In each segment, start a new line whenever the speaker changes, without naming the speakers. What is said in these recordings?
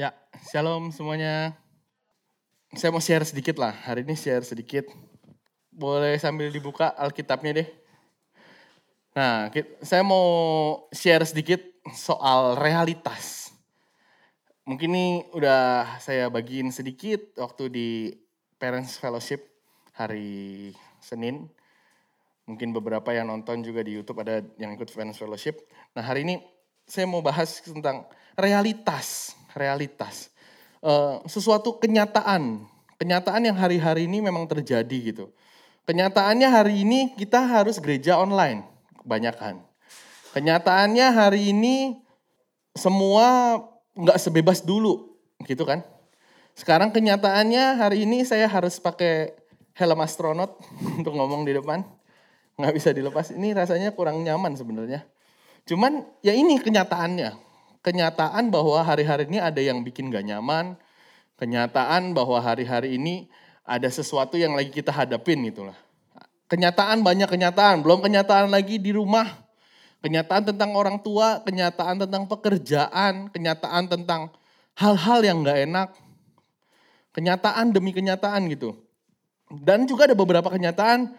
Ya, shalom semuanya. Saya mau share sedikit lah, hari ini share sedikit. Boleh sambil dibuka Alkitabnya deh. Nah, saya mau share sedikit soal realitas. Mungkin ini udah saya bagiin sedikit waktu di Parents Fellowship hari Senin. Mungkin beberapa yang nonton juga di YouTube ada yang ikut Parents Fellowship. Nah hari ini saya mau bahas tentang realitas, realitas. Uh, sesuatu kenyataan, kenyataan yang hari-hari ini memang terjadi gitu. Kenyataannya hari ini kita harus gereja online, kebanyakan. Kenyataannya hari ini semua nggak sebebas dulu, gitu kan? Sekarang kenyataannya hari ini saya harus pakai helm astronot untuk ngomong di depan. Nggak bisa dilepas, ini rasanya kurang nyaman sebenarnya. Cuman ya ini kenyataannya. Kenyataan bahwa hari-hari ini ada yang bikin gak nyaman. Kenyataan bahwa hari-hari ini ada sesuatu yang lagi kita hadapin gitu lah. Kenyataan banyak kenyataan, belum kenyataan lagi di rumah. Kenyataan tentang orang tua, kenyataan tentang pekerjaan, kenyataan tentang hal-hal yang gak enak. Kenyataan demi kenyataan gitu. Dan juga ada beberapa kenyataan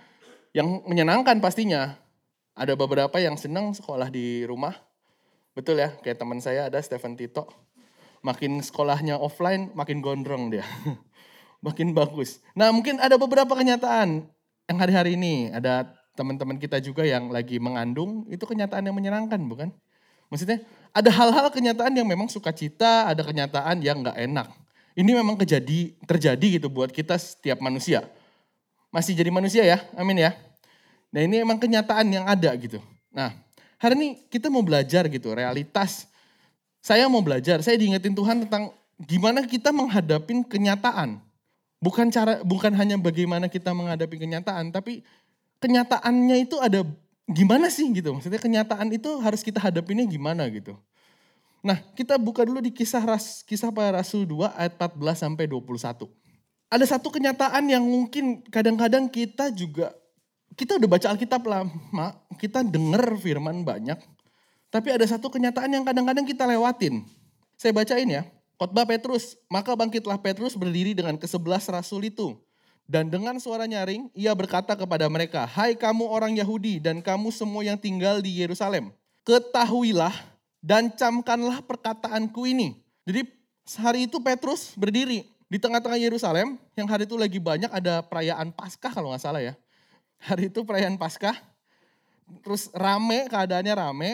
yang menyenangkan pastinya. Ada beberapa yang senang sekolah di rumah. Betul ya, kayak teman saya ada Stephen Tito. Makin sekolahnya offline, makin gondrong dia. makin bagus. Nah mungkin ada beberapa kenyataan yang hari-hari ini ada teman-teman kita juga yang lagi mengandung, itu kenyataan yang menyenangkan bukan? Maksudnya ada hal-hal kenyataan yang memang sukacita, ada kenyataan yang nggak enak. Ini memang kejadi, terjadi gitu buat kita setiap manusia. Masih jadi manusia ya, amin ya. Nah ini emang kenyataan yang ada gitu. Nah hari ini kita mau belajar gitu, realitas. Saya mau belajar, saya diingetin Tuhan tentang gimana kita menghadapi kenyataan. Bukan cara bukan hanya bagaimana kita menghadapi kenyataan, tapi kenyataannya itu ada gimana sih gitu. Maksudnya kenyataan itu harus kita hadapinnya gimana gitu. Nah, kita buka dulu di kisah ras, kisah para rasul 2 ayat 14 sampai 21. Ada satu kenyataan yang mungkin kadang-kadang kita juga kita udah baca Alkitab lama, kita dengar firman banyak, tapi ada satu kenyataan yang kadang-kadang kita lewatin. Saya bacain ya. Khotbah Petrus, maka bangkitlah Petrus berdiri dengan kesebelas rasul itu. Dan dengan suara nyaring, ia berkata kepada mereka, Hai kamu orang Yahudi dan kamu semua yang tinggal di Yerusalem. Ketahuilah dan camkanlah perkataanku ini. Jadi hari itu Petrus berdiri di tengah-tengah Yerusalem, yang hari itu lagi banyak ada perayaan Paskah kalau nggak salah ya. Hari itu perayaan Paskah, terus rame, keadaannya rame.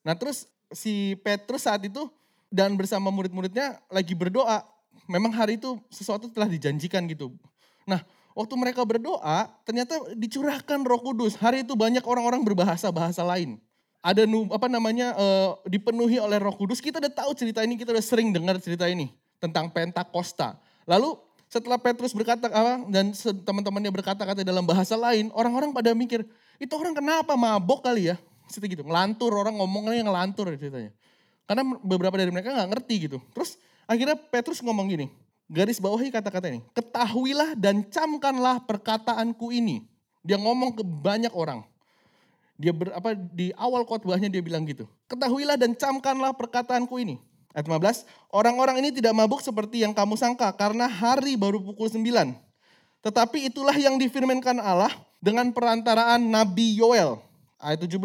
Nah terus si Petrus saat itu dan bersama murid-muridnya lagi berdoa. Memang hari itu sesuatu telah dijanjikan gitu. Nah, waktu mereka berdoa, ternyata dicurahkan Roh Kudus. Hari itu banyak orang-orang berbahasa bahasa lain. Ada apa namanya uh, dipenuhi oleh Roh Kudus. Kita udah tahu cerita ini, kita udah sering dengar cerita ini tentang Pentakosta. Lalu setelah Petrus berkata apa dan teman-temannya berkata-kata dalam bahasa lain, orang-orang pada mikir, itu orang kenapa mabok kali ya? Seperti gitu, ngelantur, orang ngomongnya ngelantur ceritanya. Karena beberapa dari mereka nggak ngerti gitu. Terus akhirnya Petrus ngomong gini, garis bawahi kata-kata ini. Ketahuilah dan camkanlah perkataanku ini. Dia ngomong ke banyak orang. Dia ber, apa di awal khotbahnya dia bilang gitu. Ketahuilah dan camkanlah perkataanku ini. Ayat 15, orang-orang ini tidak mabuk seperti yang kamu sangka karena hari baru pukul 9. Tetapi itulah yang difirmankan Allah dengan perantaraan Nabi Yoel ayat 17.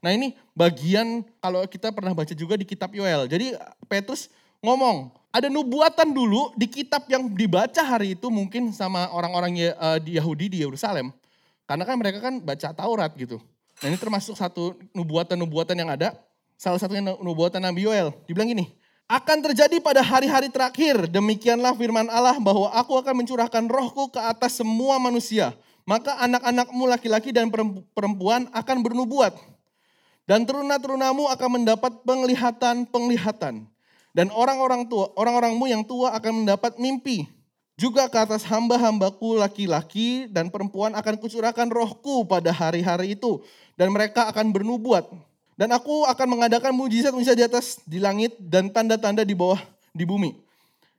Nah ini bagian kalau kita pernah baca juga di kitab Yoel. Jadi Petrus ngomong, ada nubuatan dulu di kitab yang dibaca hari itu mungkin sama orang-orang di Yahudi di Yerusalem. Karena kan mereka kan baca Taurat gitu. Nah ini termasuk satu nubuatan-nubuatan yang ada. Salah satunya nubuatan Nabi Yoel. Dibilang gini, akan terjadi pada hari-hari terakhir. Demikianlah firman Allah bahwa aku akan mencurahkan rohku ke atas semua manusia maka anak-anakmu laki-laki dan perempuan akan bernubuat. Dan teruna-terunamu akan mendapat penglihatan-penglihatan. Dan orang-orang tua, orang-orangmu yang tua akan mendapat mimpi. Juga ke atas hamba-hambaku laki-laki dan perempuan akan kucurahkan rohku pada hari-hari itu. Dan mereka akan bernubuat. Dan aku akan mengadakan mujizat-mujizat di atas di langit dan tanda-tanda di bawah di bumi.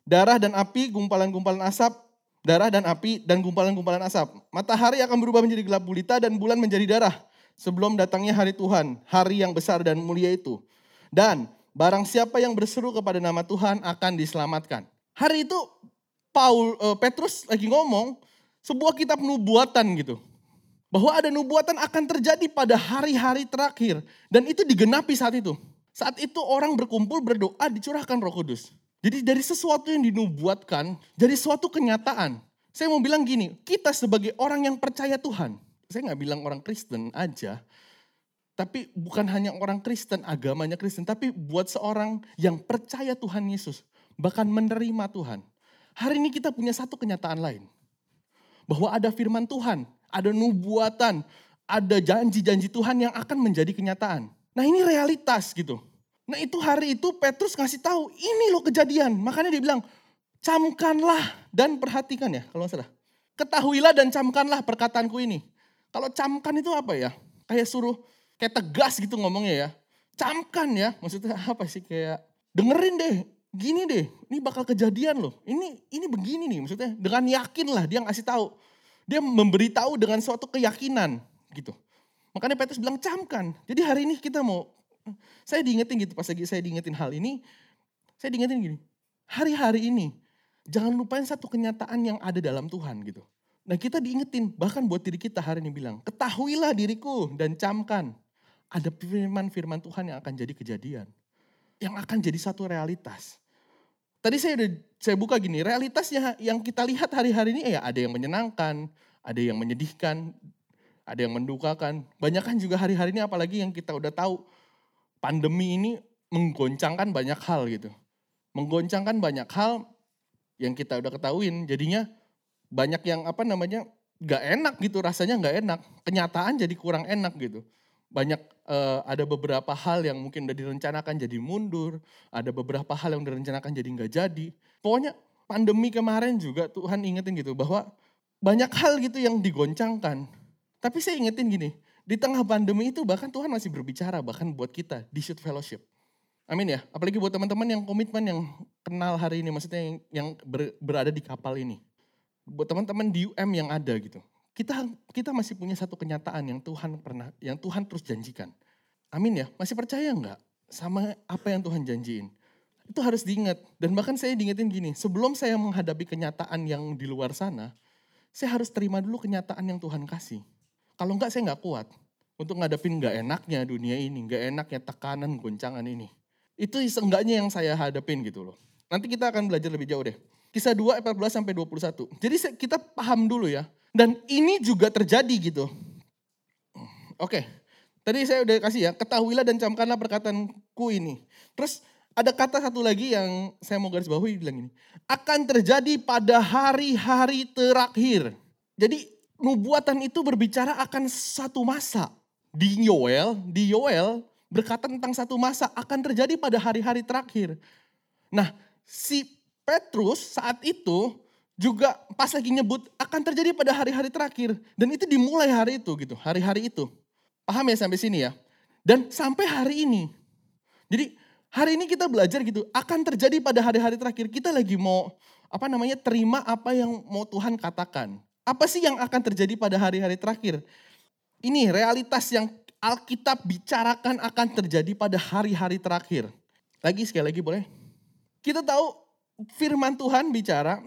Darah dan api, gumpalan-gumpalan asap, darah dan api dan gumpalan-gumpalan asap. Matahari akan berubah menjadi gelap gulita dan bulan menjadi darah sebelum datangnya hari Tuhan, hari yang besar dan mulia itu. Dan barang siapa yang berseru kepada nama Tuhan akan diselamatkan. Hari itu Paul uh, Petrus lagi ngomong sebuah kitab nubuatan gitu. Bahwa ada nubuatan akan terjadi pada hari-hari terakhir dan itu digenapi saat itu. Saat itu orang berkumpul berdoa dicurahkan Roh Kudus. Jadi dari sesuatu yang dinubuatkan jadi suatu kenyataan. Saya mau bilang gini, kita sebagai orang yang percaya Tuhan, saya nggak bilang orang Kristen aja, tapi bukan hanya orang Kristen, agamanya Kristen, tapi buat seorang yang percaya Tuhan Yesus, bahkan menerima Tuhan. Hari ini kita punya satu kenyataan lain. Bahwa ada firman Tuhan, ada nubuatan, ada janji-janji Tuhan yang akan menjadi kenyataan. Nah ini realitas gitu. Nah itu hari itu Petrus ngasih tahu, ini loh kejadian. Makanya dia bilang, camkanlah dan perhatikan ya kalau salah. Ketahuilah dan camkanlah perkataanku ini. Kalau camkan itu apa ya? Kayak suruh, kayak tegas gitu ngomongnya ya. Camkan ya, maksudnya apa sih kayak dengerin deh, gini deh, ini bakal kejadian loh. Ini ini begini nih maksudnya dengan yakin lah dia ngasih tahu. Dia memberitahu dengan suatu keyakinan gitu. Makanya Petrus bilang camkan. Jadi hari ini kita mau, saya diingetin gitu pas lagi saya diingetin hal ini, saya diingetin gini, hari-hari ini Jangan lupain satu kenyataan yang ada dalam Tuhan gitu. Nah kita diingetin, bahkan buat diri kita hari ini bilang, ketahuilah diriku dan camkan. Ada firman-firman Tuhan yang akan jadi kejadian. Yang akan jadi satu realitas. Tadi saya udah saya buka gini, realitasnya yang kita lihat hari-hari ini ya ada yang menyenangkan, ada yang menyedihkan, ada yang mendukakan. Banyak kan juga hari-hari ini apalagi yang kita udah tahu pandemi ini menggoncangkan banyak hal gitu. Menggoncangkan banyak hal yang kita udah ketahuin jadinya banyak yang apa namanya gak enak gitu rasanya gak enak kenyataan jadi kurang enak gitu banyak uh, ada beberapa hal yang mungkin udah direncanakan jadi mundur ada beberapa hal yang direncanakan jadi nggak jadi pokoknya pandemi kemarin juga Tuhan ingetin gitu bahwa banyak hal gitu yang digoncangkan tapi saya ingetin gini di tengah pandemi itu bahkan Tuhan masih berbicara bahkan buat kita di shoot fellowship Amin ya. Apalagi buat teman-teman yang komitmen yang kenal hari ini, maksudnya yang, yang ber, berada di kapal ini. Buat teman-teman di UM yang ada gitu. Kita kita masih punya satu kenyataan yang Tuhan pernah, yang Tuhan terus janjikan. Amin ya. Masih percaya nggak sama apa yang Tuhan janjiin? Itu harus diingat. Dan bahkan saya diingetin gini, sebelum saya menghadapi kenyataan yang di luar sana, saya harus terima dulu kenyataan yang Tuhan kasih. Kalau enggak saya nggak kuat untuk ngadepin nggak enaknya dunia ini, nggak enaknya tekanan, goncangan ini. Itu seenggaknya yang saya hadapin gitu loh. Nanti kita akan belajar lebih jauh deh. Kisah 2 14 sampai 21. Jadi kita paham dulu ya. Dan ini juga terjadi gitu. Oke. Tadi saya udah kasih ya, ketahuilah dan camkanlah perkataanku ini. Terus ada kata satu lagi yang saya mau garis bawahi bilang ini. Akan terjadi pada hari-hari terakhir. Jadi nubuatan itu berbicara akan satu masa. Di Yoel, di Yoel berkata tentang satu masa akan terjadi pada hari-hari terakhir. Nah, si Petrus saat itu juga pas lagi nyebut akan terjadi pada hari-hari terakhir dan itu dimulai hari itu gitu, hari-hari itu. Paham ya sampai sini ya? Dan sampai hari ini. Jadi hari ini kita belajar gitu, akan terjadi pada hari-hari terakhir. Kita lagi mau apa namanya terima apa yang mau Tuhan katakan. Apa sih yang akan terjadi pada hari-hari terakhir? Ini realitas yang Alkitab bicarakan akan terjadi pada hari-hari terakhir. Lagi sekali lagi boleh? Kita tahu firman Tuhan bicara,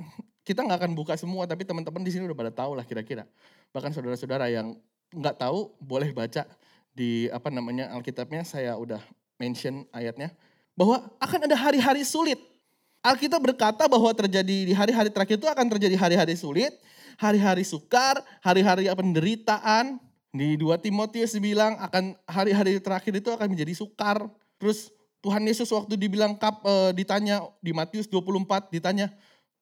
kita nggak akan buka semua, tapi teman-teman di sini udah pada tahu lah kira-kira. Bahkan saudara-saudara yang nggak tahu boleh baca di apa namanya Alkitabnya, saya udah mention ayatnya. Bahwa akan ada hari-hari sulit. Alkitab berkata bahwa terjadi di hari-hari terakhir itu akan terjadi hari-hari sulit, hari-hari sukar, hari-hari penderitaan, di 2 Timotius dibilang akan hari-hari terakhir itu akan menjadi sukar. Terus Tuhan Yesus waktu dibilang kap, e, ditanya di Matius 24 ditanya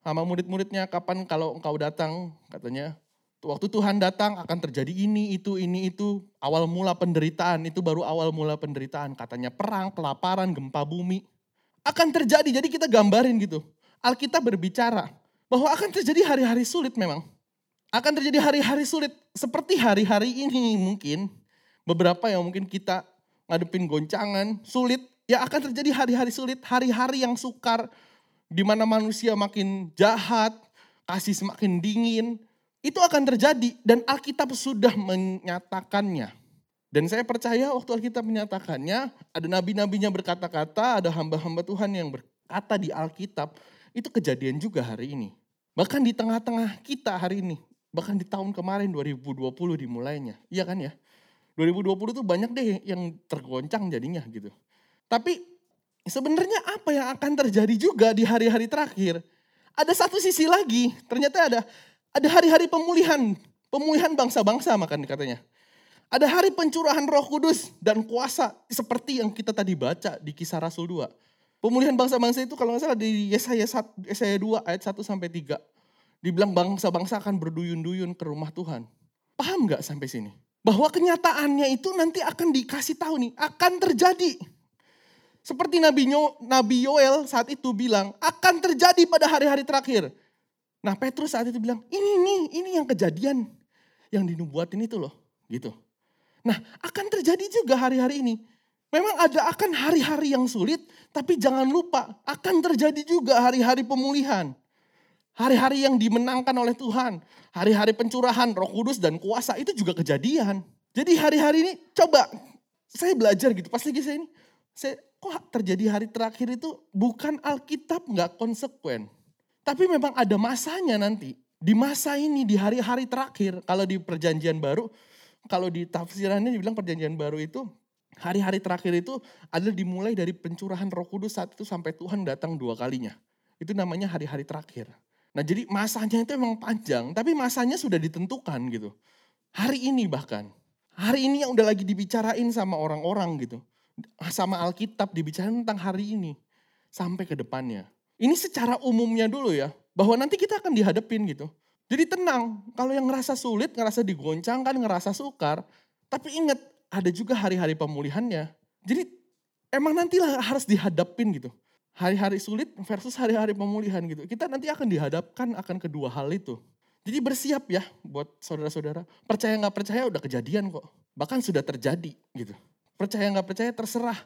sama murid-muridnya kapan kalau engkau datang? Katanya waktu Tuhan datang akan terjadi ini itu ini itu. Awal mula penderitaan itu baru awal mula penderitaan. Katanya perang kelaparan gempa bumi akan terjadi. Jadi kita gambarin gitu. Alkitab berbicara bahwa akan terjadi hari-hari sulit memang. Akan terjadi hari-hari sulit seperti hari-hari ini mungkin. Beberapa yang mungkin kita ngadepin goncangan sulit ya akan terjadi hari-hari sulit hari-hari yang sukar di mana manusia makin jahat kasih semakin dingin itu akan terjadi dan Alkitab sudah menyatakannya Dan saya percaya waktu Alkitab menyatakannya, ada nabi-nabinya berkata-kata, ada hamba-hamba Tuhan yang berkata di Alkitab, itu kejadian juga hari ini. Bahkan di tengah-tengah kita hari ini, bahkan di tahun kemarin 2020 dimulainya. Iya kan ya? 2020 itu banyak deh yang tergoncang jadinya gitu. Tapi sebenarnya apa yang akan terjadi juga di hari-hari terakhir? Ada satu sisi lagi, ternyata ada ada hari-hari pemulihan, pemulihan bangsa-bangsa makan katanya. Ada hari pencurahan roh kudus dan kuasa seperti yang kita tadi baca di kisah Rasul 2. Pemulihan bangsa-bangsa itu kalau salah di Yesaya, Yesaya 2 ayat 1 sampai 3. Dibilang bangsa-bangsa akan berduyun-duyun ke rumah Tuhan. Paham nggak sampai sini? Bahwa kenyataannya itu nanti akan dikasih tahu nih, akan terjadi. Seperti Nabi, Nabi Yoel saat itu bilang, akan terjadi pada hari-hari terakhir. Nah Petrus saat itu bilang, ini nih, ini yang kejadian yang dinubuatin itu loh. Gitu. Nah, akan terjadi juga hari-hari ini. Memang ada akan hari-hari yang sulit, tapi jangan lupa akan terjadi juga hari-hari pemulihan. Hari-hari yang dimenangkan oleh Tuhan. Hari-hari pencurahan roh kudus dan kuasa itu juga kejadian. Jadi hari-hari ini coba saya belajar gitu. Pas lagi saya ini, saya, kok terjadi hari terakhir itu bukan Alkitab nggak konsekuen. Tapi memang ada masanya nanti. Di masa ini, di hari-hari terakhir, kalau di perjanjian baru, kalau di tafsirannya dibilang perjanjian baru itu hari-hari terakhir itu adalah dimulai dari pencurahan Roh Kudus saat itu sampai Tuhan datang dua kalinya. Itu namanya hari-hari terakhir. Nah, jadi masanya itu emang panjang, tapi masanya sudah ditentukan gitu. Hari ini bahkan. Hari ini yang udah lagi dibicarain sama orang-orang gitu. Sama Alkitab dibicarain tentang hari ini sampai ke depannya. Ini secara umumnya dulu ya, bahwa nanti kita akan dihadapin gitu. Jadi tenang, kalau yang ngerasa sulit, ngerasa digoncangkan, ngerasa sukar, tapi ingat ada juga hari-hari pemulihannya. Jadi emang nantilah harus dihadapin gitu. Hari-hari sulit versus hari-hari pemulihan gitu. Kita nanti akan dihadapkan akan kedua hal itu. Jadi bersiap ya buat saudara-saudara. Percaya nggak percaya udah kejadian kok. Bahkan sudah terjadi gitu. Percaya nggak percaya terserah.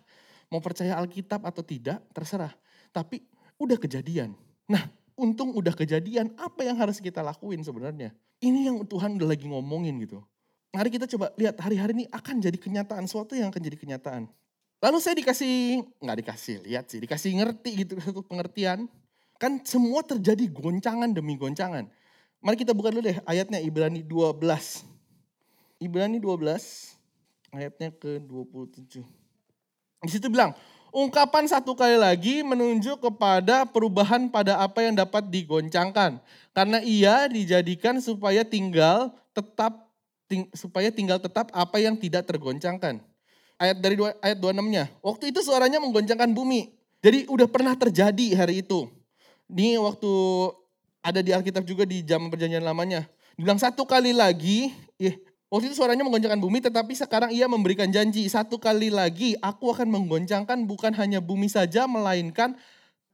Mau percaya Alkitab atau tidak terserah. Tapi udah kejadian. Nah untung udah kejadian, apa yang harus kita lakuin sebenarnya? Ini yang Tuhan udah lagi ngomongin gitu. Mari kita coba lihat hari-hari ini akan jadi kenyataan, suatu yang akan jadi kenyataan. Lalu saya dikasih, nggak dikasih lihat sih, dikasih ngerti gitu, satu pengertian. Kan semua terjadi goncangan demi goncangan. Mari kita buka dulu deh ayatnya Ibrani 12. Ibrani 12 ayatnya ke 27. Di situ bilang, Ungkapan satu kali lagi menunjuk kepada perubahan pada apa yang dapat digoncangkan. Karena ia dijadikan supaya tinggal tetap ting, supaya tinggal tetap apa yang tidak tergoncangkan. Ayat dari dua, ayat 26-nya. Waktu itu suaranya menggoncangkan bumi. Jadi udah pernah terjadi hari itu. Ini waktu ada di Alkitab juga di zaman perjanjian lamanya. Dibilang satu kali lagi, eh, Waktu itu suaranya menggoncangkan bumi, tetapi sekarang ia memberikan janji. Satu kali lagi aku akan menggoncangkan bukan hanya bumi saja, melainkan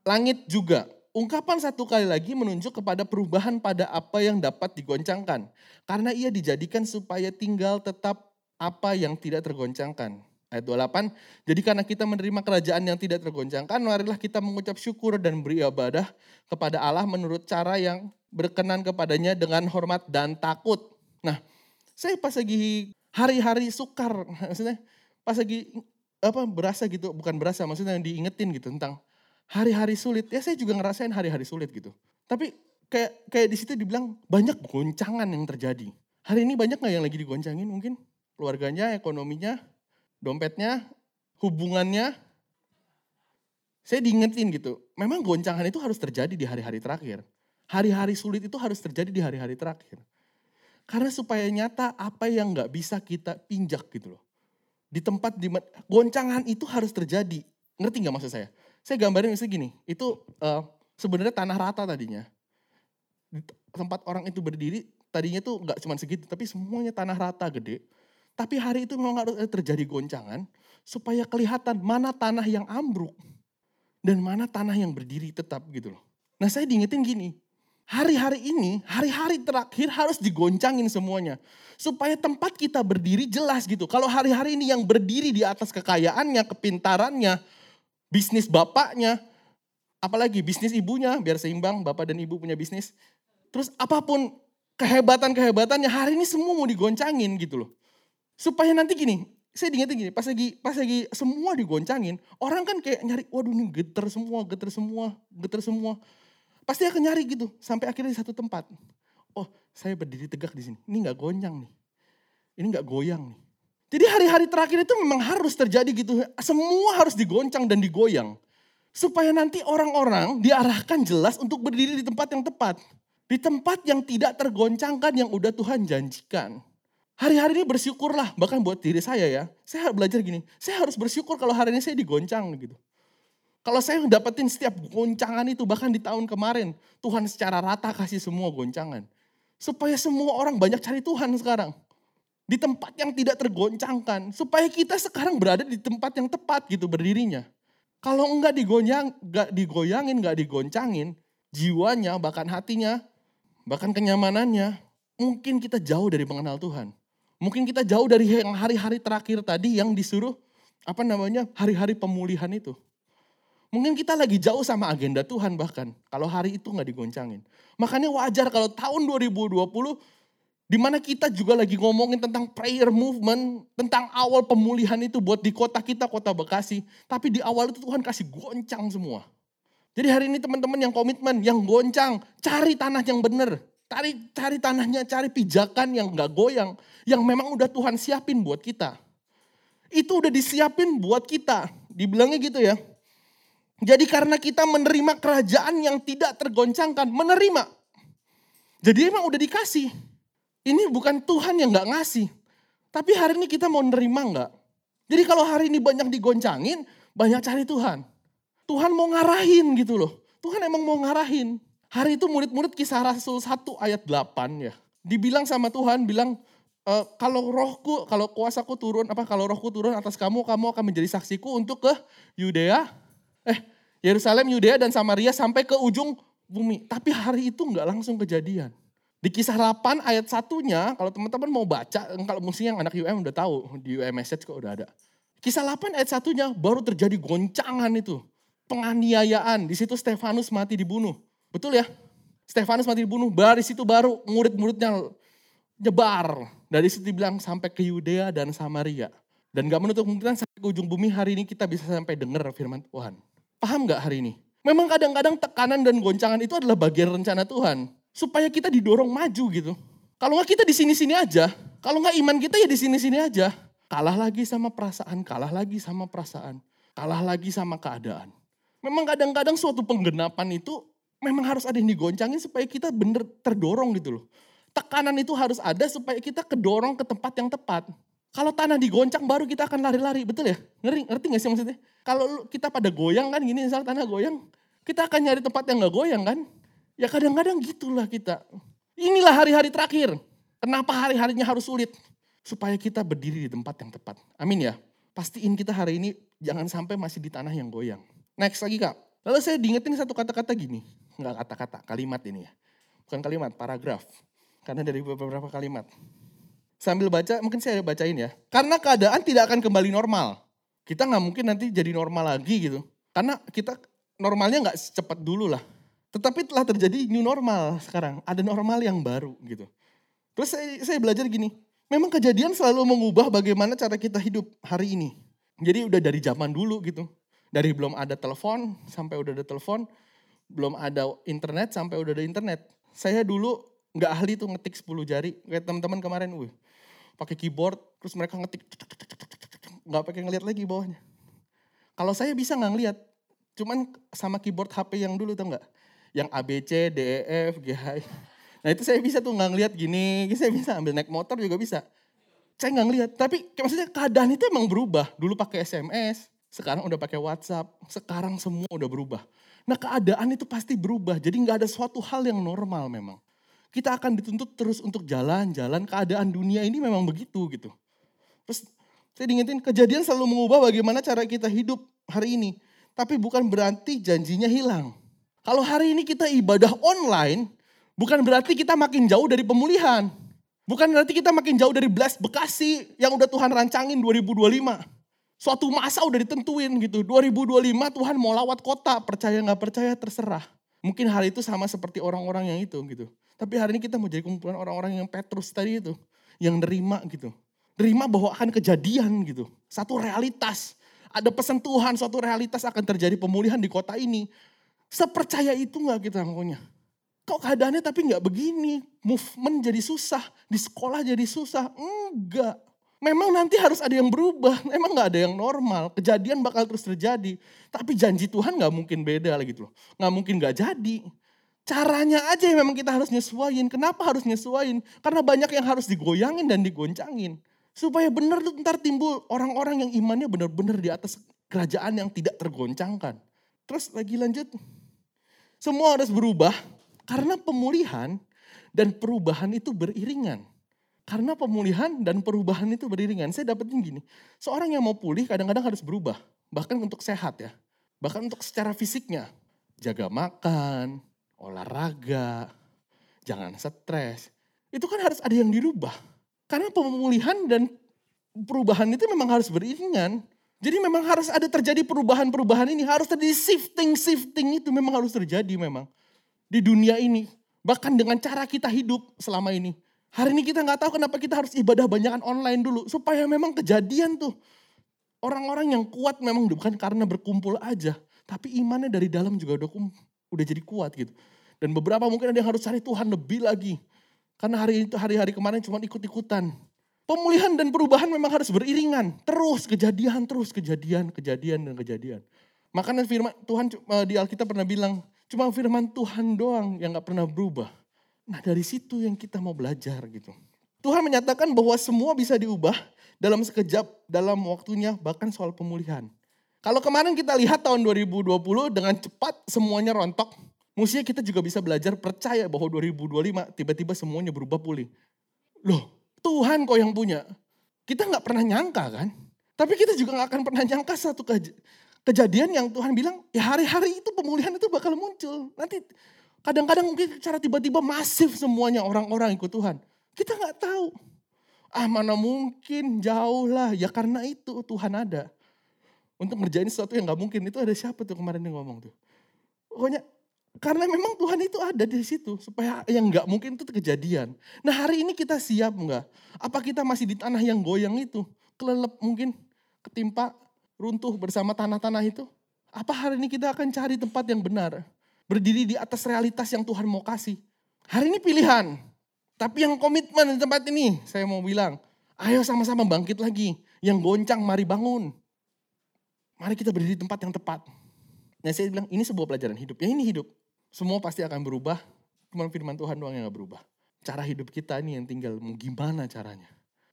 langit juga. Ungkapan satu kali lagi menunjuk kepada perubahan pada apa yang dapat digoncangkan. Karena ia dijadikan supaya tinggal tetap apa yang tidak tergoncangkan. Ayat 28, jadi karena kita menerima kerajaan yang tidak tergoncangkan, marilah kita mengucap syukur dan beribadah kepada Allah menurut cara yang berkenan kepadanya dengan hormat dan takut. Nah, saya pas lagi hari-hari sukar, maksudnya pas lagi apa berasa gitu, bukan berasa, maksudnya yang diingetin gitu tentang hari-hari sulit. Ya saya juga ngerasain hari-hari sulit gitu. Tapi kayak kayak di situ dibilang banyak goncangan yang terjadi. Hari ini banyak nggak yang lagi digoncangin mungkin? Keluarganya, ekonominya, dompetnya, hubungannya. Saya diingetin gitu, memang goncangan itu harus terjadi di hari-hari terakhir. Hari-hari sulit itu harus terjadi di hari-hari terakhir. Karena supaya nyata apa yang nggak bisa kita pinjak gitu loh. Di tempat di goncangan itu harus terjadi. Ngerti nggak maksud saya? Saya gambarin misalnya gini, itu uh, sebenarnya tanah rata tadinya. Di tempat orang itu berdiri tadinya tuh nggak cuma segitu, tapi semuanya tanah rata gede. Tapi hari itu memang harus terjadi goncangan supaya kelihatan mana tanah yang ambruk dan mana tanah yang berdiri tetap gitu loh. Nah saya diingetin gini, hari-hari ini, hari-hari terakhir harus digoncangin semuanya. Supaya tempat kita berdiri jelas gitu. Kalau hari-hari ini yang berdiri di atas kekayaannya, kepintarannya, bisnis bapaknya, apalagi bisnis ibunya, biar seimbang bapak dan ibu punya bisnis. Terus apa pun kehebatan-kehebatannya, hari ini semua mau digoncangin gitu loh. Supaya nanti gini, saya diingetin gini, pas lagi pas lagi semua digoncangin, orang kan kayak nyari, waduh ini geter semua, geter semua, geter semua. Pasti akan nyari gitu, sampai akhirnya di satu tempat. Oh, saya berdiri tegak di sini. Ini nggak goncang nih. Ini nggak goyang nih. Jadi hari-hari terakhir itu memang harus terjadi gitu. Semua harus digoncang dan digoyang. Supaya nanti orang-orang diarahkan jelas untuk berdiri di tempat yang tepat. Di tempat yang tidak tergoncangkan yang udah Tuhan janjikan. Hari-hari ini bersyukurlah, bahkan buat diri saya ya. Saya belajar gini, saya harus bersyukur kalau hari ini saya digoncang gitu. Kalau saya dapetin setiap goncangan itu, bahkan di tahun kemarin, Tuhan secara rata kasih semua goncangan. Supaya semua orang banyak cari Tuhan sekarang. Di tempat yang tidak tergoncangkan. Supaya kita sekarang berada di tempat yang tepat gitu berdirinya. Kalau enggak digoyang, enggak digoyangin, enggak digoncangin, jiwanya, bahkan hatinya, bahkan kenyamanannya, mungkin kita jauh dari mengenal Tuhan. Mungkin kita jauh dari yang hari-hari terakhir tadi yang disuruh apa namanya hari-hari pemulihan itu. Mungkin kita lagi jauh sama agenda Tuhan bahkan. Kalau hari itu nggak digoncangin. Makanya wajar kalau tahun 2020 di mana kita juga lagi ngomongin tentang prayer movement, tentang awal pemulihan itu buat di kota kita, kota Bekasi. Tapi di awal itu Tuhan kasih goncang semua. Jadi hari ini teman-teman yang komitmen, yang goncang, cari tanah yang benar. Cari, cari tanahnya, cari pijakan yang gak goyang. Yang memang udah Tuhan siapin buat kita. Itu udah disiapin buat kita. Dibilangnya gitu ya. Jadi karena kita menerima kerajaan yang tidak tergoncangkan. Menerima. Jadi emang udah dikasih. Ini bukan Tuhan yang gak ngasih. Tapi hari ini kita mau nerima gak? Jadi kalau hari ini banyak digoncangin, banyak cari Tuhan. Tuhan mau ngarahin gitu loh. Tuhan emang mau ngarahin. Hari itu murid-murid kisah Rasul 1 ayat 8 ya. Dibilang sama Tuhan, bilang e, kalau rohku, kalau kuasaku turun, apa kalau rohku turun atas kamu, kamu akan menjadi saksiku untuk ke Yudea, eh Yerusalem, Yudea dan Samaria sampai ke ujung bumi. Tapi hari itu nggak langsung kejadian. Di kisah 8 ayat satunya, kalau teman-teman mau baca, kalau mungkin yang anak UM udah tahu, di UM message kok udah ada. Kisah 8 ayat satunya baru terjadi goncangan itu. Penganiayaan, di situ Stefanus mati dibunuh. Betul ya? Stefanus mati dibunuh, dari situ baru murid-muridnya nyebar. Dari situ dibilang sampai ke Yudea dan Samaria. Dan gak menutup kemungkinan sampai ke ujung bumi hari ini kita bisa sampai dengar firman Tuhan. Paham gak hari ini? Memang kadang-kadang tekanan dan goncangan itu adalah bagian rencana Tuhan. Supaya kita didorong maju gitu. Kalau nggak kita di sini-sini aja. Kalau nggak iman kita ya di sini-sini aja. Kalah lagi sama perasaan, kalah lagi sama perasaan. Kalah lagi sama keadaan. Memang kadang-kadang suatu penggenapan itu memang harus ada yang digoncangin supaya kita bener terdorong gitu loh. Tekanan itu harus ada supaya kita kedorong ke tempat yang tepat. Kalau tanah digoncang baru kita akan lari-lari, betul ya? Ngerti, ngerti gak sih maksudnya? Kalau kita pada goyang kan gini, misal tanah goyang, kita akan nyari tempat yang gak goyang kan? Ya kadang-kadang gitulah kita. Inilah hari-hari terakhir. Kenapa hari-harinya harus sulit? Supaya kita berdiri di tempat yang tepat. Amin ya. Pastiin kita hari ini jangan sampai masih di tanah yang goyang. Next lagi kak. Lalu saya diingetin satu kata-kata gini. Enggak kata-kata, kalimat ini ya. Bukan kalimat, paragraf. Karena dari beberapa kalimat. Sambil baca, mungkin saya bacain ya. Karena keadaan tidak akan kembali normal. Kita nggak mungkin nanti jadi normal lagi gitu. Karena kita normalnya nggak secepat dulu lah. Tetapi telah terjadi new normal sekarang. Ada normal yang baru gitu. Terus saya, saya belajar gini. Memang kejadian selalu mengubah bagaimana cara kita hidup hari ini. Jadi udah dari zaman dulu gitu. Dari belum ada telepon sampai udah ada telepon, belum ada internet sampai udah ada internet. Saya dulu nggak ahli tuh ngetik 10 jari. Kayak teman-teman kemarin, wih, pakai keyboard, terus mereka ngetik, nggak pakai ngeliat lagi bawahnya. Kalau saya bisa nggak ngeliat, cuman sama keyboard HP yang dulu tuh nggak, yang ABC, DEF, GH. Nah itu saya bisa tuh nggak ngeliat gini, saya bisa ambil naik motor juga bisa. Saya nggak ngeliat, tapi maksudnya keadaan itu emang berubah. Dulu pakai SMS, sekarang udah pakai WhatsApp, sekarang semua udah berubah. Nah keadaan itu pasti berubah, jadi nggak ada suatu hal yang normal memang. Kita akan dituntut terus untuk jalan-jalan, keadaan dunia ini memang begitu gitu. Terus saya diingetin, kejadian selalu mengubah bagaimana cara kita hidup hari ini. Tapi bukan berarti janjinya hilang. Kalau hari ini kita ibadah online, bukan berarti kita makin jauh dari pemulihan. Bukan berarti kita makin jauh dari Blast Bekasi yang udah Tuhan rancangin 2025. Suatu masa udah ditentuin gitu. 2025 Tuhan mau lawat kota, percaya nggak percaya terserah. Mungkin hal itu sama seperti orang-orang yang itu gitu. Tapi hari ini kita mau jadi kumpulan orang-orang yang Petrus tadi itu. Yang nerima gitu. Terima bahwa akan kejadian gitu. Satu realitas. Ada pesan Tuhan, suatu realitas akan terjadi pemulihan di kota ini. Sepercaya itu nggak kita ngomongnya? Kok keadaannya tapi nggak begini. Movement jadi susah, di sekolah jadi susah. Enggak. Memang nanti harus ada yang berubah, memang nggak ada yang normal. Kejadian bakal terus terjadi. Tapi janji Tuhan nggak mungkin beda lagi loh. Nggak mungkin nggak jadi. Caranya aja yang memang kita harus nyesuaiin. Kenapa harus nyesuaiin? Karena banyak yang harus digoyangin dan digoncangin. Supaya benar ntar timbul orang-orang yang imannya benar-benar di atas kerajaan yang tidak tergoncangkan. Terus lagi lanjut. Semua harus berubah karena pemulihan dan perubahan itu beriringan. Karena pemulihan dan perubahan itu beriringan. Saya dapetin gini, seorang yang mau pulih kadang-kadang harus berubah. Bahkan untuk sehat ya. Bahkan untuk secara fisiknya. Jaga makan, olahraga, jangan stres. Itu kan harus ada yang dirubah. Karena pemulihan dan perubahan itu memang harus beriringan. Jadi memang harus ada terjadi perubahan-perubahan ini. Harus terjadi shifting-shifting itu memang harus terjadi memang. Di dunia ini. Bahkan dengan cara kita hidup selama ini. Hari ini kita nggak tahu kenapa kita harus ibadah banyakan online dulu. Supaya memang kejadian tuh. Orang-orang yang kuat memang bukan karena berkumpul aja. Tapi imannya dari dalam juga udah, udah jadi kuat gitu. Dan beberapa mungkin ada yang harus cari Tuhan lebih lagi. Karena hari itu hari-hari kemarin cuma ikut-ikutan. Pemulihan dan perubahan memang harus beriringan. Terus kejadian, terus kejadian, kejadian dan kejadian. Makanya firman Tuhan eh, di Alkitab pernah bilang, cuma firman Tuhan doang yang gak pernah berubah. Nah dari situ yang kita mau belajar gitu. Tuhan menyatakan bahwa semua bisa diubah dalam sekejap, dalam waktunya, bahkan soal pemulihan. Kalau kemarin kita lihat tahun 2020 dengan cepat semuanya rontok, Mestinya kita juga bisa belajar percaya bahwa 2025 tiba-tiba semuanya berubah pulih. Loh, Tuhan kok yang punya. Kita nggak pernah nyangka kan? Tapi kita juga nggak akan pernah nyangka satu kej kejadian yang Tuhan bilang, ya hari-hari itu pemulihan itu bakal muncul. Nanti kadang-kadang mungkin cara tiba-tiba masif semuanya orang-orang ikut Tuhan. Kita nggak tahu. Ah mana mungkin jauh lah. Ya karena itu Tuhan ada. Untuk ngerjain sesuatu yang nggak mungkin. Itu ada siapa tuh kemarin yang ngomong tuh. Pokoknya karena memang Tuhan itu ada di situ supaya yang nggak mungkin itu kejadian. Nah hari ini kita siap nggak? Apa kita masih di tanah yang goyang itu? Kelelep mungkin, ketimpa, runtuh bersama tanah-tanah itu? Apa hari ini kita akan cari tempat yang benar? Berdiri di atas realitas yang Tuhan mau kasih. Hari ini pilihan. Tapi yang komitmen di tempat ini, saya mau bilang, ayo sama-sama bangkit lagi. Yang goncang, mari bangun. Mari kita berdiri di tempat yang tepat. Nah saya bilang, ini sebuah pelajaran hidup. Ya ini hidup. Semua pasti akan berubah, cuma firman Tuhan doang yang gak berubah. Cara hidup kita ini yang tinggal mau gimana caranya.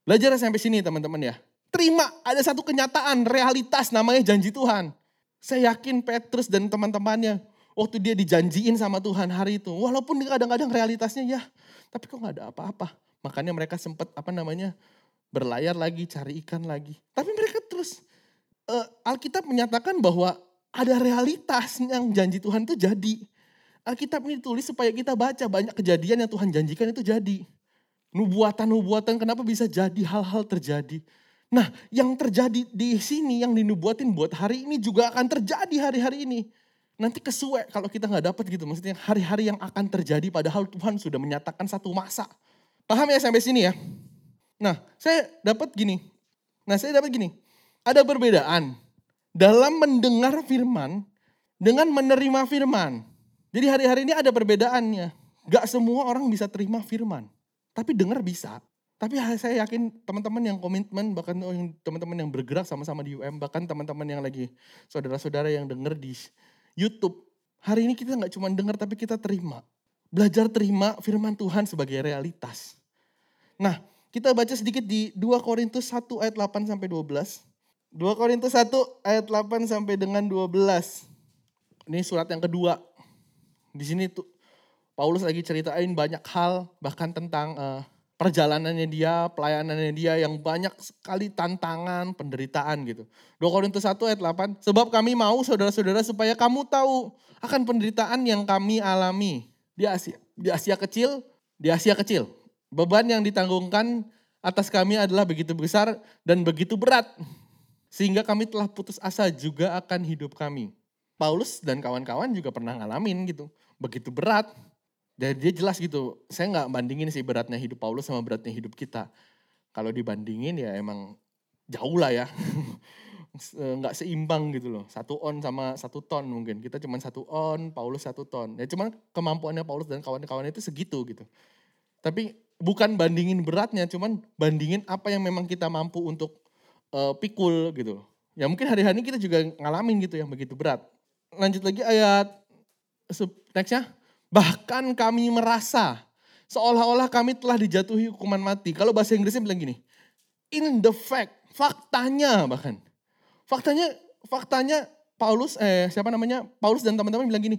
Belajar sampai sini teman-teman ya. Terima ada satu kenyataan, realitas namanya janji Tuhan. Saya yakin Petrus dan teman-temannya waktu dia dijanjiin sama Tuhan hari itu. Walaupun kadang-kadang realitasnya ya, tapi kok gak ada apa-apa. Makanya mereka sempat apa namanya berlayar lagi, cari ikan lagi. Tapi mereka terus, uh, Alkitab menyatakan bahwa ada realitas yang janji Tuhan itu jadi. Alkitab ini ditulis supaya kita baca banyak kejadian yang Tuhan janjikan itu jadi. Nubuatan-nubuatan kenapa bisa jadi hal-hal terjadi. Nah yang terjadi di sini yang dinubuatin buat hari ini juga akan terjadi hari-hari ini. Nanti kesuai kalau kita nggak dapat gitu. Maksudnya hari-hari yang akan terjadi padahal Tuhan sudah menyatakan satu masa. Paham ya sampai sini ya? Nah saya dapat gini. Nah saya dapat gini. Ada perbedaan dalam mendengar firman dengan menerima firman. Jadi hari-hari ini ada perbedaannya. Gak semua orang bisa terima firman. Tapi dengar bisa. Tapi saya yakin teman-teman yang komitmen, bahkan teman-teman yang bergerak sama-sama di UM, bahkan teman-teman yang lagi saudara-saudara yang dengar di YouTube. Hari ini kita gak cuma dengar tapi kita terima. Belajar terima firman Tuhan sebagai realitas. Nah, kita baca sedikit di 2 Korintus 1 ayat 8 sampai 12. 2 Korintus 1 ayat 8 sampai dengan 12. Ini surat yang kedua di sini tuh Paulus lagi ceritain banyak hal bahkan tentang uh, perjalanannya dia, pelayanannya dia yang banyak sekali tantangan, penderitaan gitu. 2 Korintus 1 ayat 8, sebab kami mau saudara-saudara supaya kamu tahu akan penderitaan yang kami alami di Asia. Di Asia kecil, di Asia kecil. Beban yang ditanggungkan atas kami adalah begitu besar dan begitu berat. Sehingga kami telah putus asa juga akan hidup kami. Paulus dan kawan-kawan juga pernah ngalamin gitu begitu berat. Dan dia jelas gitu, saya nggak bandingin sih beratnya hidup Paulus sama beratnya hidup kita. Kalau dibandingin ya emang jauh lah ya. nggak seimbang gitu loh. Satu on sama satu ton mungkin. Kita cuma satu on, Paulus satu ton. Ya cuman kemampuannya Paulus dan kawan-kawannya itu segitu gitu. Tapi bukan bandingin beratnya, cuman bandingin apa yang memang kita mampu untuk uh, pikul gitu. Ya mungkin hari-hari kita juga ngalamin gitu yang begitu berat. Lanjut lagi ayat nextnya. Bahkan kami merasa seolah-olah kami telah dijatuhi hukuman mati. Kalau bahasa Inggrisnya bilang gini, in the fact, faktanya bahkan. Faktanya, faktanya Paulus, eh siapa namanya, Paulus dan teman-teman bilang gini,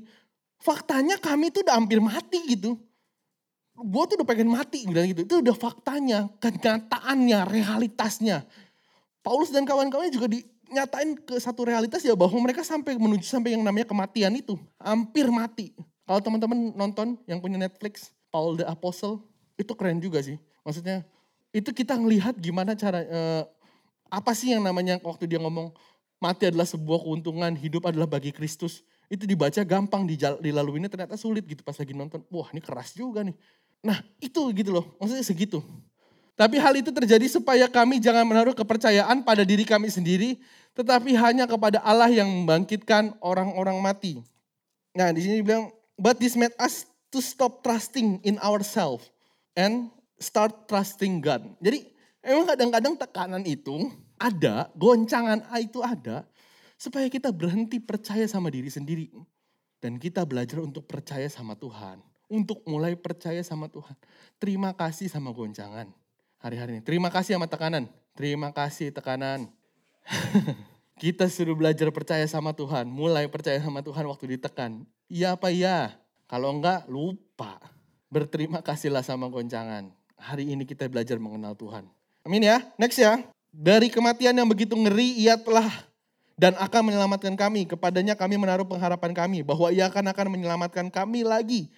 faktanya kami tuh udah hampir mati gitu. Gue tuh udah pengen mati bilang gitu. Itu udah faktanya, kenyataannya, realitasnya. Paulus dan kawan-kawannya juga dinyatain ke satu realitas ya bahwa mereka sampai menuju sampai yang namanya kematian itu. Hampir mati. Kalau teman-teman nonton yang punya Netflix, Paul the Apostle, itu keren juga sih. Maksudnya itu kita ngelihat gimana cara, eh, apa sih yang namanya waktu dia ngomong mati adalah sebuah keuntungan, hidup adalah bagi Kristus. Itu dibaca gampang, ini ternyata sulit gitu pas lagi nonton. Wah ini keras juga nih. Nah itu gitu loh, maksudnya segitu. Tapi hal itu terjadi supaya kami jangan menaruh kepercayaan pada diri kami sendiri, tetapi hanya kepada Allah yang membangkitkan orang-orang mati. Nah, di sini bilang, but this made us to stop trusting in ourselves and start trusting God. Jadi, emang kadang-kadang tekanan itu ada, goncangan itu ada, supaya kita berhenti percaya sama diri sendiri. Dan kita belajar untuk percaya sama Tuhan. Untuk mulai percaya sama Tuhan. Terima kasih sama goncangan hari-hari ini. Terima kasih sama tekanan. Terima kasih tekanan. Kita suruh belajar percaya sama Tuhan. Mulai percaya sama Tuhan waktu ditekan. Iya apa iya? Kalau enggak, lupa. Berterima kasihlah sama goncangan. Hari ini kita belajar mengenal Tuhan. Amin ya. Next ya. Dari kematian yang begitu ngeri, ia telah dan akan menyelamatkan kami. Kepadanya kami menaruh pengharapan kami. Bahwa ia akan akan menyelamatkan kami lagi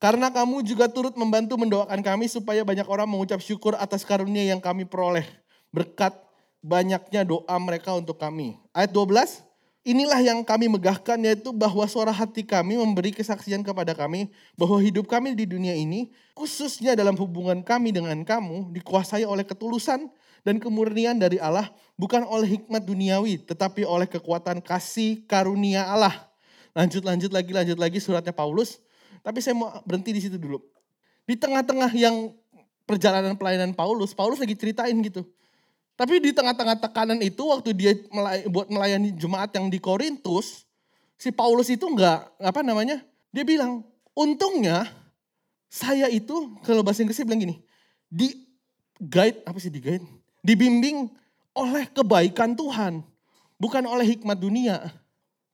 karena kamu juga turut membantu mendoakan kami supaya banyak orang mengucap syukur atas karunia yang kami peroleh. Berkat banyaknya doa mereka untuk kami. Ayat 12, inilah yang kami megahkan yaitu bahwa suara hati kami memberi kesaksian kepada kami bahwa hidup kami di dunia ini khususnya dalam hubungan kami dengan kamu dikuasai oleh ketulusan dan kemurnian dari Allah bukan oleh hikmat duniawi tetapi oleh kekuatan kasih karunia Allah. Lanjut lanjut lagi lanjut lagi suratnya Paulus tapi saya mau berhenti di situ dulu. Di tengah-tengah yang perjalanan pelayanan Paulus, Paulus lagi ceritain gitu. Tapi di tengah-tengah tekanan itu waktu dia melay buat melayani jemaat yang di Korintus, si Paulus itu enggak apa namanya? Dia bilang, "Untungnya saya itu kalau bahasa Inggrisnya bilang gini, di guide apa sih di guide? Dibimbing oleh kebaikan Tuhan, bukan oleh hikmat dunia."